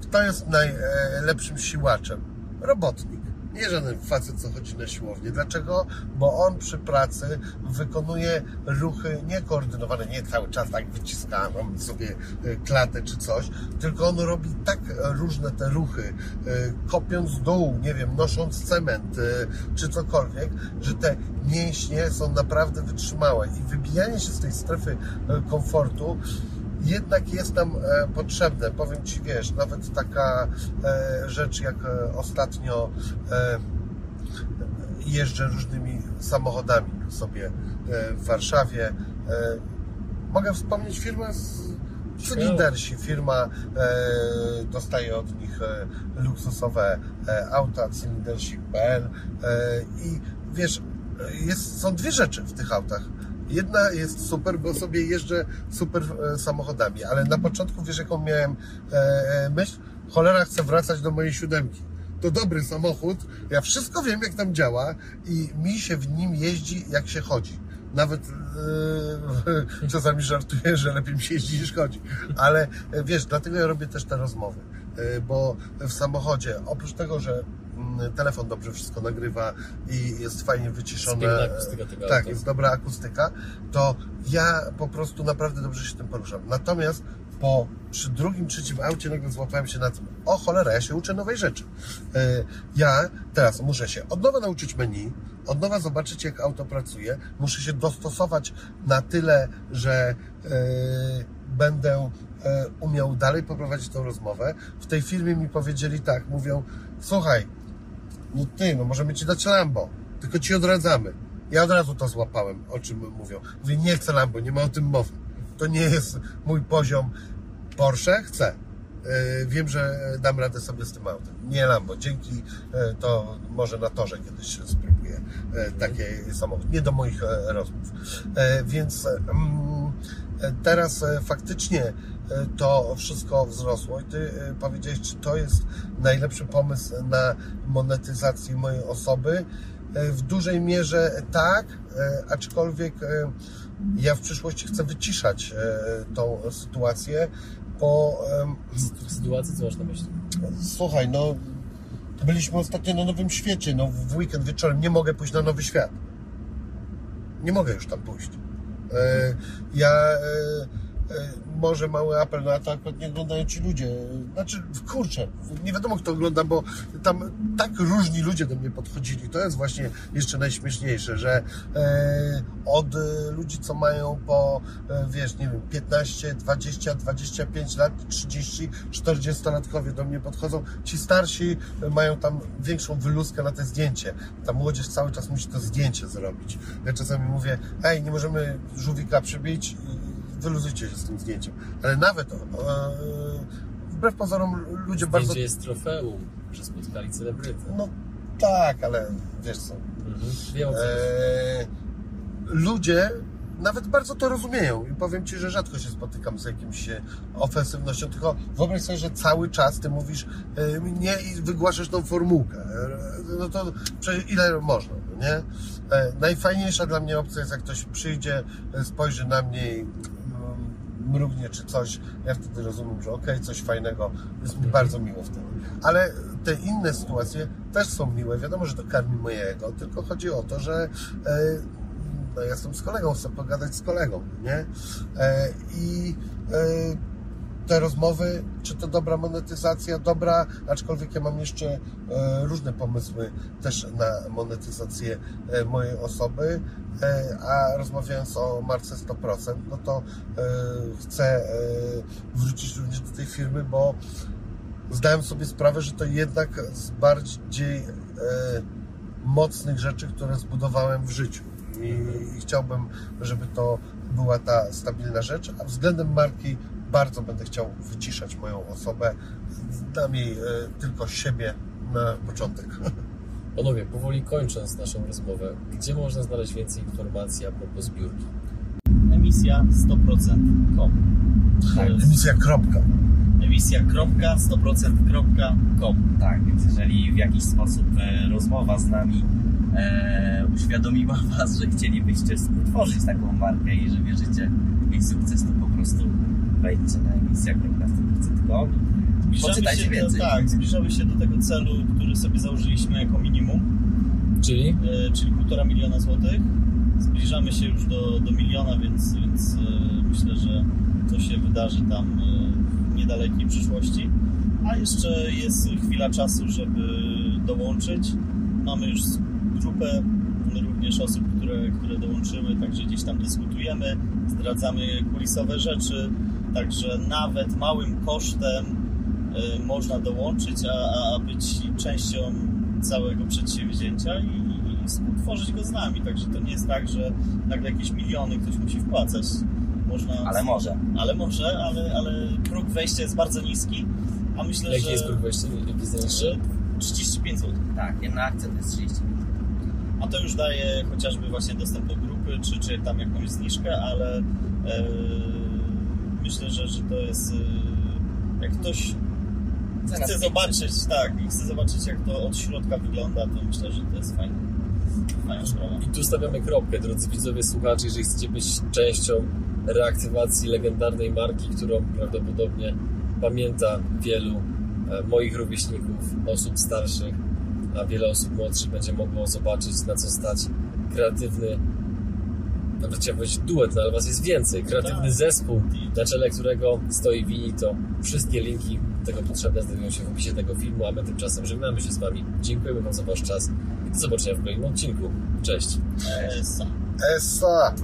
kto jest najlepszym siłaczem? Robotnik. Nie żaden facet, co chodzi na siłownię. Dlaczego? Bo on przy pracy wykonuje ruchy niekoordynowane, nie cały czas tak wyciska mam sobie e, klatę czy coś, tylko on robi tak różne te ruchy, e, kopiąc dół, nie wiem, nosząc cement e, czy cokolwiek, że te mięśnie są naprawdę wytrzymałe i wybijanie się z tej strefy komfortu jednak jest nam e, potrzebne. Powiem Ci, wiesz, nawet taka e, rzecz jak e, ostatnio jeżdżę różnymi samochodami sobie w Warszawie. Mogę wspomnieć firmę z Cylindersi. Firma dostaje od nich luksusowe auta cylindersi.pl i wiesz, jest, są dwie rzeczy w tych autach. Jedna jest super, bo sobie jeżdżę super e, samochodami, ale na początku wiesz jaką miałem e, e, myśl? Cholera chcę wracać do mojej siódemki. To dobry samochód, ja wszystko wiem jak tam działa i mi się w nim jeździ jak się chodzi. Nawet e, czasami żartuję, że lepiej mi się jeździ niż chodzi. Ale wiesz, dlatego ja robię też te rozmowy. E, bo w samochodzie, oprócz tego, że telefon dobrze wszystko nagrywa i jest fajnie wyciszone. Piękna akustyka tego tak, auta. jest dobra akustyka, to ja po prostu naprawdę dobrze się tym poruszam. Natomiast po przy drugim, trzecim aucie nagle złapałem się na tym, o cholera, ja się uczę nowej rzeczy. E, Ja teraz muszę się od nowa nauczyć menu, od nowa zobaczyć, jak auto pracuje, muszę się dostosować na tyle, że e, będę e, umiał dalej poprowadzić tą rozmowę. W tej firmie mi powiedzieli tak, mówią, słuchaj, no ty, no możemy ci dać Lambo, tylko ci odradzamy. Ja od razu to złapałem, o czym mówią. Mówię, nie chcę Lambo, nie ma o tym mowy. To nie jest mój poziom. Porsche chcę. Yy, Wiem, że dam radę sobie z tym autem. Nie Lambo. Dzięki yy, to może na torze kiedyś spróbuję yy, taki samochód. Nie do moich e, rozmów. E, Więc mm, e, teraz e, faktycznie e, to wszystko wzrosło i ty e, powiedziałeś, czy to jest najlepszy pomysł na monetyzację mojej osoby. E, W dużej mierze tak, e, aczkolwiek e, ja w przyszłości chcę wyciszać e, tą sytuację, bo em, Sytuacji, co masz na myśli? słuchaj, no byliśmy ostatnio na Nowym Świecie, no w weekend wieczorem nie mogę pójść na Nowy Świat. Nie mogę już tam pójść. E, ja e, e, może mały apel na to, akurat nie oglądają ci ludzie. Znaczy, kurczę, nie wiadomo kto ogląda, bo tam tak różni ludzie do mnie podchodzili. To jest właśnie jeszcze najśmieszniejsze, że e, od e, ludzi, co mają po, e, wiesz, nie wiem, 15, 20, 25 lat, 30, 40-latkowie do mnie podchodzą. Ci starsi e, mają tam większą wyluzkę na te zdjęcie. Ta młodzież cały czas musi to zdjęcie zrobić. Ja czasami mówię, ej, nie możemy żółwika przybić, wyluzujcie się z tym zdjęciem. Ale nawet, e, wbrew pozorom, ludzie bardzo... Zdjęcie jest trofeum, że spotkali celebrytę. No tak, ale wiesz co, Mhm. Wiem e, ludzie nawet bardzo to rozumieją i powiem Ci, że rzadko się spotykam z jakimś e, ofensywnością, tylko wyobraź sobie, że cały czas Ty mówisz e, nie i wygłaszasz tą formułkę. E, No to przecież ile można, no nie? Najfajniejsza dla mnie opcja jest, jak ktoś przyjdzie, spojrzy na mnie i mrugnie czy coś, ja wtedy rozumiem, że okej, coś fajnego, jest mi bardzo miło wtedy. Ale te inne sytuacje też są miłe, wiadomo, że to karmi mojego, tylko chodzi o to, że e, no, ja jestem z kolegą, chcę pogadać z kolegą, nie? E, I e, te rozmowy, czy to dobra monetyzacja, dobra, aczkolwiek ja mam jeszcze e, różne pomysły też na monetyzację e, mojej osoby, e, a rozmawiając o marce 100%, no to chcę wrócić również do tej firmy, bo zdałem sobie sprawę, że to jednak z bardziej mocnych rzeczy, które zbudowałem w życiu. I chciałbym, żeby to była ta stabilna rzecz, a względem marki bardzo będę chciał wyciszać moją osobę. Dam jej e, tylko siebie na początek. Panowie, powoli kończąc naszą rozmowę, gdzie można znaleźć więcej informacji a propos zbiórki? Emisja 100%.com. To jest Emisja kropka. emisja.100%.com. Tak, więc jeżeli w jakiś sposób e, rozmowa z nami e, uświadomiła Was, że chcielibyście utworzyć taką markę i że wierzycie w jej sukces, to po prostu wejdźcie na emisja.100%.com i poczytajcie się więcej. Do, tak, zbliżamy się do tego celu, który sobie założyliśmy jako minimum, Czyli e, czyli 1,5 miliona złotych. Zbliżamy się już do, do miliona, więc, więc e, myślę, że to się wydarzy tam e, w niedalekiej przyszłości. A jeszcze jest chwila czasu, żeby dołączyć. Mamy już grupę również osób, które, które dołączyły, także gdzieś tam dyskutujemy, zdradzamy kulisowe rzeczy, także nawet małym kosztem e, można dołączyć, a, a być częścią całego przedsięwzięcia i, i współtworzyć go z nami. Także to nie jest tak, że nagle jakieś miliony ktoś musi wpłacać. Można, Ale może. ale może, ale, ale próg wejścia jest bardzo niski, a myślę, jaki że, jest próg wejścia? Jaki jest że najniższy? 35 zł. Tak, jedna akcja to jest 30 A to już daje chociażby właśnie dostęp do grupy, czy, czy tam jakąś zniżkę, ale e, myślę, że, że to jest. E, jak ktoś Cena chce zobaczyć, tak, i chce zobaczyć jak to od środka wygląda, to myślę, że to jest fajne. Fajna sprawa. I tu stawiamy kropkę, drodzy widzowie, słuchacze, jeżeli chcecie być częścią reaktywacji legendarnej marki, którą prawdopodobnie pamięta wielu e, moich rówieśników, osób starszych, a wiele osób młodszych będzie mogło zobaczyć, na co stać kreatywny nawet chciałem powiedzieć duet, no ale was jest więcej. Kreatywny Tak. zespół, na czele którego stoi Wini, to wszystkie linki tego potrzebne znajdują się w opisie tego filmu, a my tymczasem żegnamy się z wami. Dziękujemy wam za wasz czas i do zobaczenia w kolejnym odcinku. Cześć! Esa. Essa!